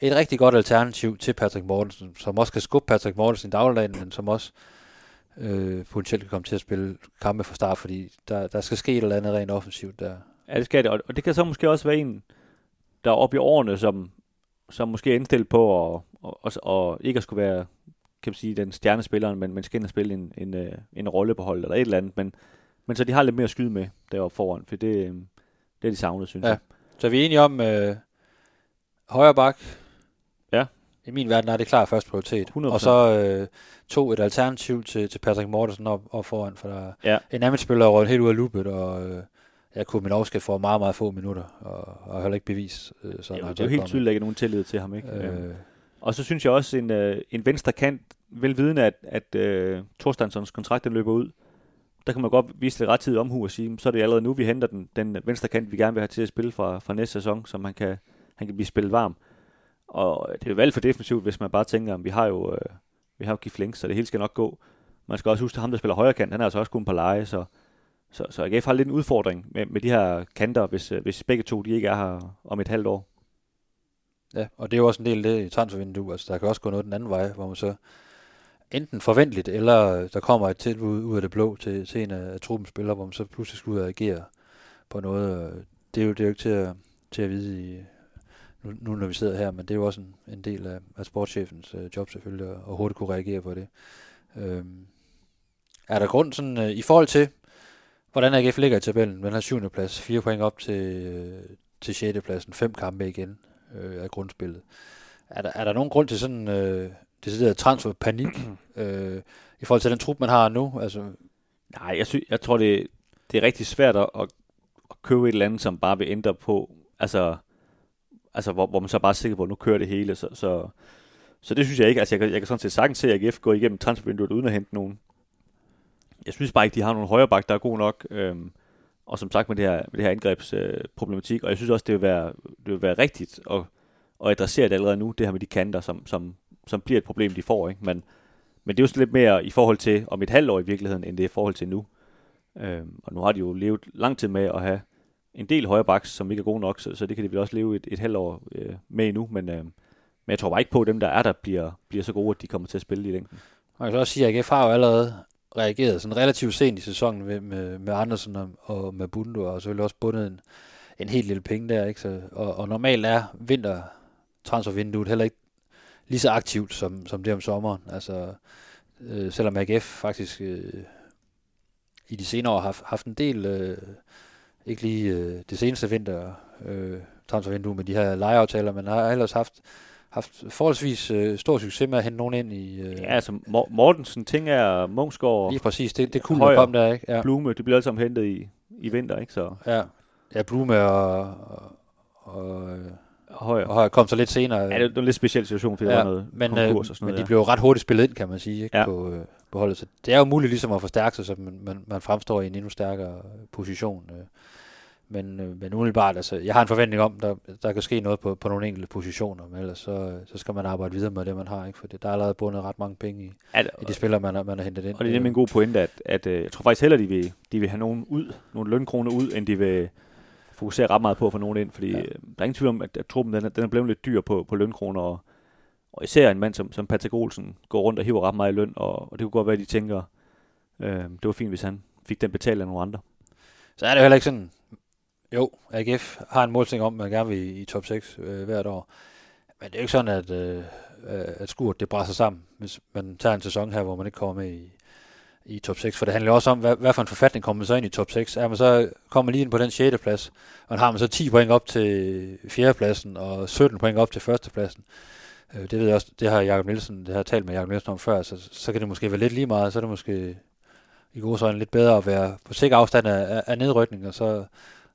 et rigtig godt alternativ til Patrick Mortensen, som også kan skubbe Patrick Mortensen i dagligdagen, men som også øh, potentielt kan komme til at spille kampe fra start, fordi der, der skal ske et eller andet rent offensivt der. Ja, det skal det. Og, og det kan så måske også være en, der er oppe i årene, som, som måske er indstillet på at, og, og, og ikke at skulle være kan man sige, den stjernespilleren, men, men skal ind og spille en, en, øh, en rolle på holdet eller et eller andet. Men, men så de har lidt mere at skyde med deroppe foran, for det, øh, det er de savnet, synes Ja. jeg. Så er vi enige om øh, højre bak. Ja. I min verden er det klar første prioritet. 100%. Og så øh, to et alternativ til, til Patrick Mortensen op, op foran, for der Ja. en anden spiller er helt ud af loopet, og øh, jeg kunne Minovski få meget, meget få minutter, og, og heller ikke bevis. Øh, sådan Ja, det er jo helt tydeligt, at der ikke er nogen tillid til ham. Ikke? Øh. Og så synes jeg også, en, øh, en venstre kant velvidende, at, at øh, Thorstensons kontrakt den løber ud. Der kan man godt vise det ret tid omhu og sige, så er det allerede nu, vi henter den, den venstre kant, vi gerne vil have til at spille fra, fra næste sæson, så man kan, han kan blive spillet varm. Og det er jo valgt for defensivt, hvis man bare tænker, at vi har jo, øh, vi har jo Gif så det hele skal nok gå. Man skal også huske, at ham, der spiller højre kant, han er altså også kun på leje, så, så, så AGF har lidt en udfordring med, med de her kanter, hvis, øh, hvis begge to de ikke er her om et halvt år. Ja, og det er jo også en del af det i transfervinduet. Altså, der kan også gå noget den anden vej, hvor man så enten forventeligt, eller øh, der kommer et tilbud ud af det blå til, til en af, af truppens spillere, hvor man så pludselig skal ud og agere på noget. Øh, det er jo, det er jo ikke til at, til at vide i, nu, nu når vi sidder her, men det er jo også en, en del af, af sportschefens øh, job selvfølgelig, at, hurtigt kunne reagere på det. Øhm, er der grund sådan, øh, i forhold til, hvordan AGF ligger i tabellen, med den her syvende plads, fire point op til, øh, til 6. pladsen, fem kampe igen øh, af grundspillet. Er der, er der nogen grund til sådan øh, decideret transferpanik øh, i forhold til den trup, man har nu? Altså, Nej, jeg, sy- jeg tror, det, det er rigtig svært at, at, købe et eller andet, som bare vil ændre på, altså, altså hvor, hvor man så bare er sikker på, at nu kører det hele. Så, så, så det synes jeg ikke. Altså, jeg, kan, jeg kan sådan set sagtens se, AGF går igennem transfervinduet uden at hente nogen. Jeg synes bare ikke, de har nogen højre bak, der er god nok. Øhm, og som sagt med det her, med det her angrebsproblematik. Øh, og jeg synes også, det vil være, det vil være rigtigt at, at adressere det allerede nu, det her med de kanter, som, som, som bliver et problem, de får. Ikke? Men, men det er jo lidt mere i forhold til om et halvt år i virkeligheden, end det er i forhold til nu. Øhm, og nu har de jo levet lang tid med at have en del højre baks, som ikke er gode nok, så, så det kan de vel også leve et, et halvt år øh, med endnu. Men, øh, men jeg tror bare ikke på, at dem, der er der, bliver, bliver så gode, at de kommer til at spille i længden. Man kan også sige, at AGF har jo allerede reageret sådan relativt sent i sæsonen med, med, med Andersen og, og med Bundo, og selvfølgelig også bundet en, en helt lille penge der. Ikke? Så, og, og normalt er vintertransfervinduet heller ikke lige så aktivt som, som det om sommeren. Altså, øh, selvom AGF faktisk øh, i de senere år har haft, haft en del, øh, ikke lige øh, det seneste vinter øh, transfervindue med de her lejeaftaler, men har ellers haft haft forholdsvis øh, stor succes med at hente nogen ind i... Øh, ja, altså Mortensen, ting er Mungsgaard... Lige præcis, det, det kunne Højer, kom der, ikke? Ja. Blume, de bliver alle sammen hentet i, i vinter, ikke? Så. Ja, ja Blume og, og, og Højer. Og Højer kom så lidt senere. Ja, det var en lidt speciel situation, fordi ja, der var noget men, øh, og sådan noget. Men de ja. blev ret hurtigt spillet ind, kan man sige, ikke? Ja. På, øh, på holdet. Så det er jo muligt ligesom at forstærke sig, så man, man, man fremstår i en endnu stærkere position. Øh. Men, øh, men umiddelbart, altså, jeg har en forventning om, der, der kan ske noget på, på nogle enkelte positioner, men ellers så, så skal man arbejde videre med det, man har, ikke? for der er allerede bundet ret mange penge i, det, i de spillere, man har, man har hentet ind. Og det er nemlig en god pointe, at, at øh, jeg tror faktisk heller, de vil, de vil have nogen ud, nogle lønkroner ud, end de vil fokusere ret meget på at få nogen ind, fordi ja. Øh, der er ingen tvivl om, at, at truppen den er, den er blevet lidt dyr på, på lønkroner, og, og især en mand som, som Patrick Olsen går rundt og hiver ret meget i løn, og, og det kunne godt være, at de tænker, øh, det var fint, hvis han fik den betalt af nogle andre. Så er det jo heller ikke sådan, jo, AGF har en målsætning om, at man gerne vil i top 6 øh, hvert år. Men det er jo ikke sådan, at, øh, øh at skurt det brænder sammen, hvis man tager en sæson her, hvor man ikke kommer med i, i top 6. For det handler også om, hvad, hvad for en forfatning kommer man så ind i top 6. Er man så kommer lige ind på den 6. plads, og har man så 10 point op til 4. pladsen, og 17 point op til 1. pladsen. Øh, det ved jeg også, det har Jakob Nielsen, det har jeg talt med Jakob Nielsen om før, så, så kan det måske være lidt lige meget, så er det måske i gode øjne lidt bedre at være på sikker afstand af, af nedrykning, og så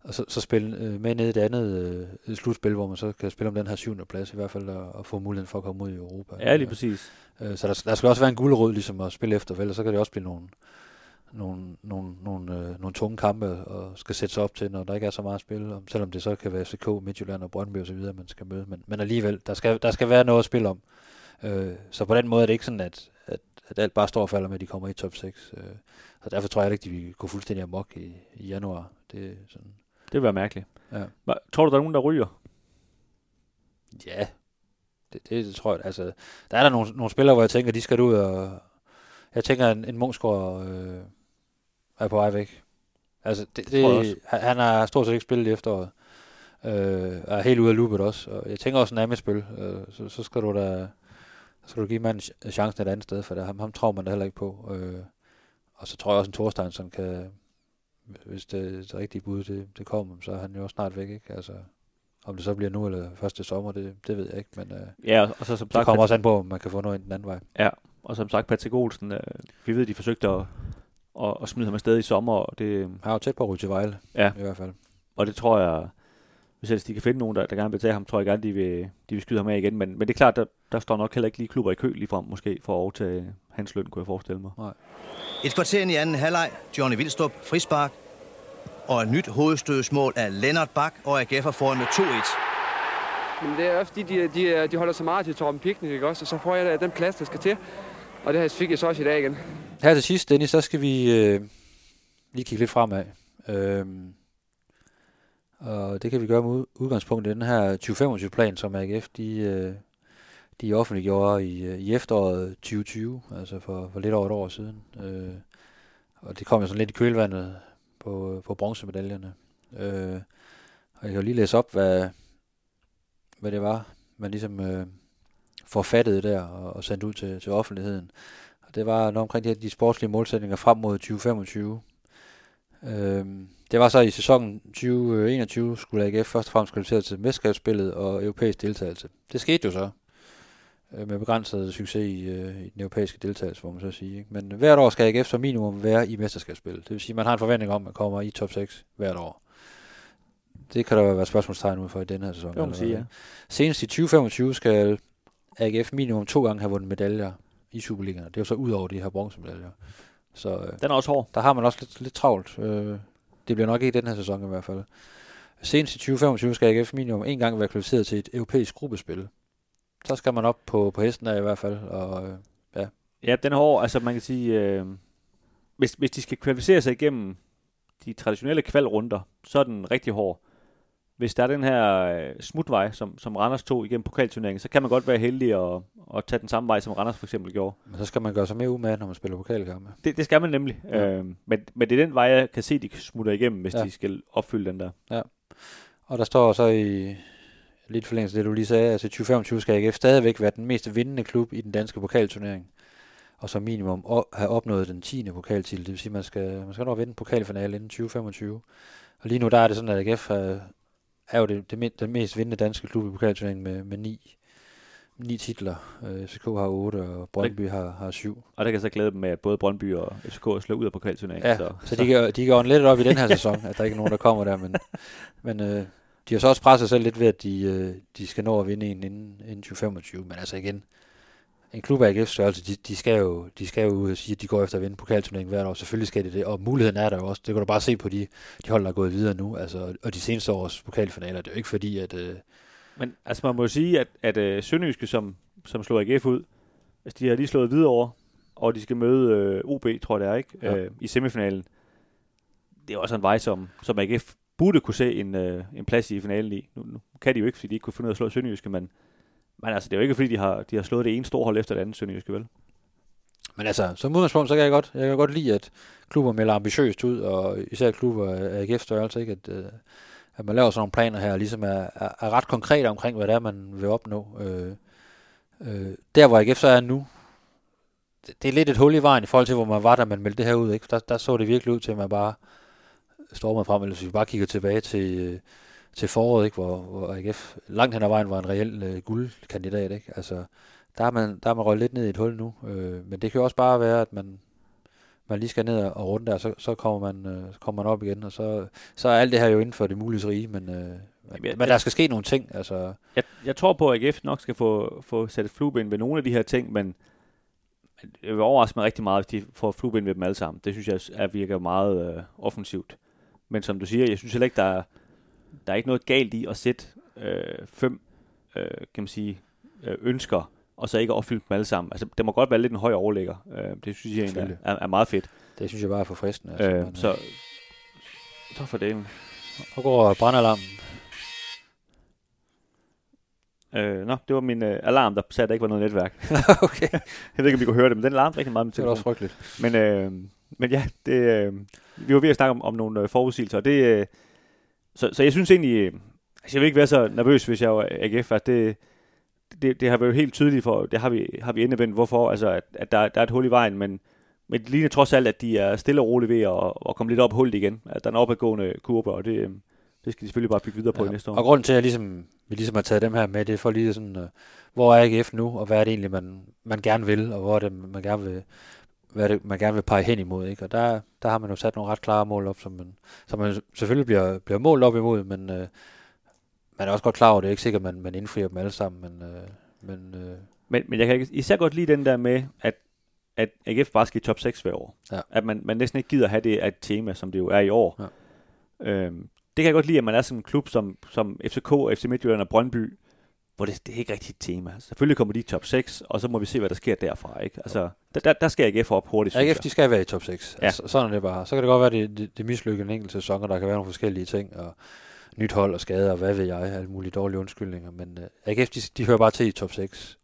og så, så spille øh, med ned i det andet øh, slutspil, hvor man så kan spille om den her syvende plads i hvert fald, og, og få muligheden for at komme ud i Europa. Ja, lige præcis. Øh, så der, der skal også være en guldrød ligesom at spille efter, ellers så kan det også blive nogle, nogle, nogle, nogle, øh, nogle tunge kampe og skal sætte sig op til, når der ikke er så meget at spille om, selvom det så kan være FCK, Midtjylland og Brøndby osv., man skal møde. Men, men alligevel, der skal, der skal være noget at spille om. Øh, så på den måde er det ikke sådan, at, at, at alt bare står og falder med, at de kommer i top 6. Øh, så derfor tror jeg ikke, at de vil gå fuldstændig amok i, i januar. Det er sådan, det vil være mærkeligt. Ja. Hva, tror du, der er nogen, der ryger? Ja, det, det, det tror jeg. Altså, der er der nogle, nogle spillere, hvor jeg tænker, de skal ud og... Jeg tænker, en, en Mungsgaard øh, er på vej væk. Altså, det, det, han, han har stort set ikke spillet i efteråret. Øh, er helt ude af loopet også. Og jeg tænker også en spil. Øh, så, så skal du da så skal du give manden chancen et andet sted, for det, ham, ham tror man da heller ikke på. Øh, og så tror jeg også, en Thorstein, som kan, hvis det, det rigtige bud det, det kommer, så er han jo snart væk, ikke? Altså, om det så bliver nu eller første sommer, det, det ved jeg ikke, men øh, ja, og så som sagt, det kommer også an på, om man kan få noget den anden vej. Ja, og som sagt, Patrick Olsen, øh, vi ved, de forsøgte at, at, at smide ham afsted i sommer, og det... Han er jo tæt på at ryge til Vejle, ja. i hvert fald. Og det tror jeg, hvis ellers de kan finde nogen, der, der gerne vil tage ham, tror jeg gerne, de vil, de vil skyde ham af igen. Men, men det er klart, der, der står nok heller ikke lige klubber i kø lige frem, måske, for at overtage hans løn, kunne jeg forestille mig. Nej. Et kvarter i anden halvleg, Johnny Vildstrup, frispark, og et nyt hovedstødsmål af Lennart Bak, og AGF er foran med 2-1. Men det er også fordi, de, de, de holder så meget til Torben Piknik, ikke også? Og så får jeg den plads, der skal til. Og det her fik jeg så også i dag igen. Her til sidst, Dennis, så skal vi øh, lige kigge lidt fremad. Øhm, og det kan vi gøre med udgangspunkt i den her 2025-plan, som AGF de, øh, de offentliggjorde i, øh, i efteråret 2020, altså for, for lidt over et år siden. Øh, og det kom jo sådan lidt i kølvandet på, øh, på bronzemedaljerne. Øh, og jeg kan jo lige læse op, hvad, hvad det var, man ligesom øh, forfattede der og, og sendte ud til, til offentligheden. Og det var noget omkring de, her, de sportslige målsætninger frem mod 2025. Øh, det var så i sæsonen 2021, skulle AGF først og fremmest kvalificere til mesterskabsspillet og europæisk deltagelse. Det skete jo så øh, med begrænset succes i, øh, i den europæiske deltagelse, hvor man så sige. Ikke? Men hvert år skal AGF som minimum være i mesterskabsspillet. Det vil sige, at man har en forventning om, at man kommer i top 6 hvert år. Det kan der være spørgsmålstegn ud for i den her sæson. Må man sige, ja. Senest i 2025 skal AGF minimum to gange have vundet medaljer i Superligaen. Det er jo så ud over de her bronzemedaljer. Så øh, Den er også hård. der har man også lidt, lidt travlt. Øh, det bliver nok ikke i den her sæson i hvert fald. Senest i 2025 skal AGF minimum en gang være kvalificeret til et europæisk gruppespil. Så skal man op på, på hesten af i hvert fald. Og, øh, ja. Ja, den er hård. Altså man kan sige, øh, hvis, hvis de skal kvalificere sig igennem de traditionelle kvalrunder, så er den rigtig hård. Hvis der er den her øh, smutvej, som, som Randers tog igennem pokalturneringen, så kan man godt være heldig at, at tage den samme vej, som Randers for eksempel gjorde. Men så skal man gøre sig mere umage, når man spiller pokalkampe. Det, det skal man nemlig. Ja. Ja. Øh, men, men det er den vej, jeg kan se, de smutter igennem, hvis Ja. ja. de skal opfylde den der. Og der står så i lidt forlængelse af det, du lige sagde, altså i 2025 skal AGF stadigvæk være den mest vindende klub i den danske pokalturnering. Og som minimum o- have opnået den 10. pokaltitel. Det vil sige, at man skal, man skal nå at vinde pokalfinale inden 2025. Og lige nu der er det sådan, at AGF er, er jo det, det, den mest vindende danske klub i pokalturneringen med, med ni, ni titler. Øh, FCK har 8, og Brøndby har, har 7. Og der kan jeg så glæde dem med, at både Brøndby og FCK er slået ud af pokalturneringen. Ja, så, så de, kan, de kan ånde lidt op i den her sæson, at der ikke er nogen, der kommer der. Men, men øh, de har så også presset sig selv lidt ved, at de, øh, de skal nå at vinde en inden, inden 2025. Men altså igen, en klub af AGF størrelse, de, de, skal jo, de skal jo ud og sige, at de går efter at vinde pokalturneringen hvert år. Selvfølgelig skal de det, og muligheden er der jo også. Det kan du bare se på de, de hold, der er gået videre nu. Altså, og de seneste års pokalfinaler, det er jo ikke fordi, at... Øh, Men altså man må jo sige, at, at uh, Sønderjyske, som, som slog AGF ud, altså de har lige slået videre over, og de skal møde uh, OB, tror jeg det er, ikke? Ja. Uh, I semifinalen. Det er også en vej, som, som AGF burde kunne se en, uh, en plads i finalen i. Nu, nu kan de jo ikke, fordi de ikke kunne finde ud af at slå Sønderjyske, men, men altså, det er jo ikke, fordi de har, de har slået det ene store hold efter det andet Sønderjyske, vel? Men altså, som udgangspunkt, så kan jeg godt, jeg kan godt lide, at klubber melder ambitiøst ud, og især klubber af AGF størrelse, ikke? At, øh, at man laver sådan nogle planer her, og ligesom er, er, er ret konkret omkring, hvad det er, man vil opnå. Øh, øh, der, hvor AGF så er nu, det, det er lidt et hul i vejen i forhold til, hvor man var, da man meldte det her ud. Ikke? Der, der så det virkelig ud til, at man bare stormede frem, eller hvis vi bare kigger tilbage til, øh, til foråret, ikke? Hvor, hvor AGF langt hen ad vejen var en reel øh, guldkandidat. Ikke? Altså, der er man, der er man røget lidt ned i et hul nu. Øh, men det kan jo også bare være, at man, man lige skal ned og runde der, så, så kommer man, øh, så kommer man op igen, og så, så er alt det her jo inden for det mulige rige, men, øh, men, jeg- men der skal ske nogle ting. Altså, Jeg, jeg tror på, at AGF nok skal få, få sat et flueben ved nogle af de her ting, men det vil overraske mig rigtig meget, hvis de får flueben ved dem alle sammen. Det synes jeg er, virker meget øh, offensivt. Men som du siger, jeg synes heller ikke, der er, der er ikke noget galt i at sætte øh, fem øh, kan man sige, øh, ønsker, og så ikke opfylde dem alle sammen. Altså, det må godt være lidt en høj overlægger. Øh, det synes jeg egentlig er, er, meget fedt. det synes jeg bare er for fristende. Altså, Øh, så, så for det. Nu går brandalarmen. Øh, nå, det var min øh, alarm, der sagde, at der ikke var noget netværk. okay, Jeg ved ikke, om I kunne høre det, men den larmede rigtig meget med det var telefonen. også frygteligt. Men, øh, men ja, det, øh, vi var ved at snakke om, om nogle øh, forudsigelser, og det, øh, så, så jeg synes egentlig, øh, altså jeg vil ikke være så nervøs, hvis jeg var AGF, at det, det, det har været helt tydeligt for, det har vi, har vi endevendt, hvorfor, altså at, at der, der er et hul i vejen, men, men det ligner trods alt, at de er stille og roligt ved at, at komme lidt op hullet igen, at der er en opadgående kurve, og det, øh, det skal de selvfølgelig bare bygge videre på ja, i næste år. Og grunden til, at jeg ligesom, vi ligesom har taget dem her med, det er for lige sådan, uh, hvor er AGF nu, og hvad er det egentlig, man, man gerne vil, og hvor er det, man gerne vil, hvad det, man gerne vil pege hen imod. Ikke? Og der, der har man jo sat nogle ret klare mål op, som man, som man selvfølgelig bliver, bliver målt op imod, men, uh, man er også godt klar over, at det er ikke sikkert, at man, man indfrier dem alle sammen, men, øh, men øh, Men, men jeg kan især godt lide den der med, at, at AGF bare skal i top 6 hver år. Ja. At man, man næsten ikke gider have det af et tema, som det jo er i år. Ja. Øhm, det kan jeg godt lide, at man er sådan en klub som, som FCK, FC Midtjylland og Brøndby, hvor det, det er ikke rigtigt et tema. Selvfølgelig kommer de i top 6, og så må vi se, hvad der sker derfra. Ikke? Altså, der, der, der skal AGF op hurtigt, synes AGF, jeg. de skal være i top 6. Ja. Altså, sådan er det bare. Så kan det godt være, at det, det, det mislykker en enkelt sæson, og der kan være nogle forskellige ting, og nyt hold og skader, og hvad ved jeg, alle mulige dårlige undskyldninger. Men uh, AGF, de, de hører bare til i top 6.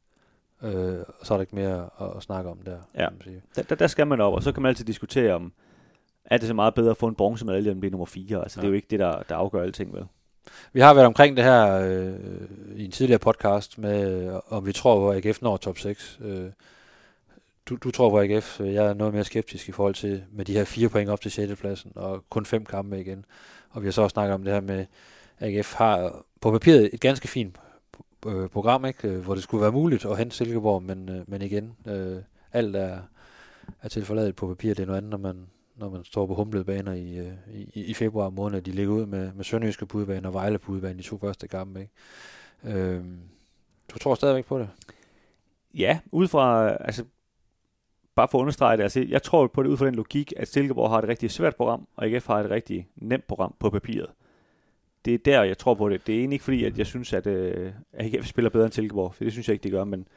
Øh, og så er der ikke mere at, at snakke om der. Ja. kan man sige. Der, der, der skal man op, og så kan man altid diskutere om, er det så meget bedre at få en bronzemedalje, end at blive nummer 4? Altså, ja. det er jo ikke det, der, der afgør alting, vel? Vi har været omkring det her øh, i en tidligere podcast med, øh, om vi tror på, at AGF når top 6. Øh, du, du tror på AGF. Øh, jeg er noget mere skeptisk i forhold til med de her fire point op til 6. pladsen, og kun fem kampe igen. Og vi har så også snakket om det her med, at AGF har på papiret et ganske fint øh, program, ikke? Øh, hvor det skulle være muligt at hente Silkeborg, men, øh, men igen, øh, alt er, er tilforladet på papir. Det er noget andet, når man, når man står på humlede baner øh, i, i, i februar måned, de ligger ud med, med Sønderjyske på udebane og Vejle på udebane de to første kampe. Ikke? Øhm, du tror stadigvæk på det? Ja, ud fra, altså, bare for at understrege det, altså, jeg tror på det ud fra den logik, at Silkeborg har et rigtig svært program, og IKF har et rigtig nemt program på papiret. Det er der, jeg tror på det. Det er egentlig ikke fordi, at jeg synes, at øh, AGF spiller bedre end Silkeborg, for det synes jeg ikke, de gør, men,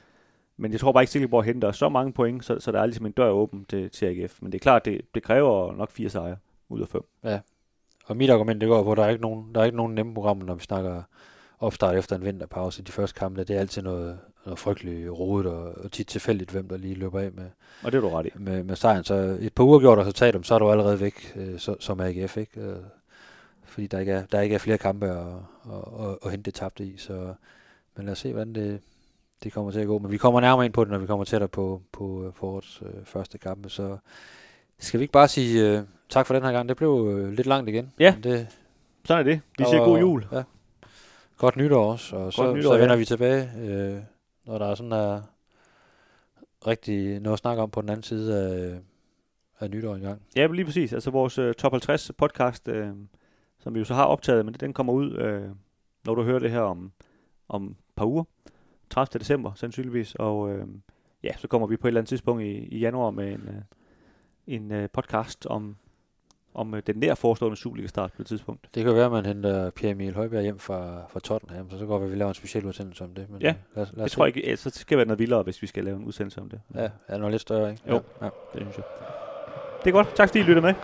men jeg tror bare ikke, Silkeborg henter så mange point, så, så der er ligesom en dør åben til, til AGF. Men det er klart, det, det kræver nok fire sejre ud af fem. Og mit argument, det går på, at der er ikke nogen, der er ikke nogen nemme programmer, når vi snakker opstart efter en vinterpause. De første kampe, det er altid noget, noget frygteligt rodet og, og tit tilfældigt, hvem der lige løber af med, Og det er du ret i. med, med sejren. Så et par uger gjort resultat, så er du allerede væk øh, så, som AGF, ikke? Øh, fordi der ikke er, der ikke er flere kampe at, at, at, at hente det tabte i. Så, men lad os se, hvordan det, det kommer til at gå. Men vi kommer nærmere ind på det, når vi kommer tættere på, på, på årets øh, første kampe. Så skal vi ikke bare sige øh, tak for den her gang? Det blev øh, lidt langt igen. Ja. Men Det, Sådan er det. Vi der siger god jul. Ja. Godt nytår også. Og så, nytår, så vender ja. vi tilbage, øh, når der er sådan er rigtig noget at snakke om på den anden side af, af nytår engang. Ja, lige præcis. Altså vores øh, top 50 podcast, øh, som vi jo så har optaget, men den kommer ud, øh, når du hører det her om, om et par uger. 30. december, sandsynligvis. Og øh, ja, så kommer vi på et eller andet tidspunkt i, i januar med en, øh, en øh, podcast om, om øh, den nær forestående Superliga-start på et tidspunkt. Det kan være, at man henter Pierre Emil Højbjerg hjem fra, fra Tottenham, så så går vi, at vi laver en speciel udsendelse om det. Men, Ja, øh, lad, lad Jeg os tror se. ikke, altså, det skal være noget vildere, hvis vi skal lave en udsendelse om det. Ja, er noget lidt større, ikke? Jo. Ja. ja. Det synes jeg. Det er godt. Tak fordi I lyttede med.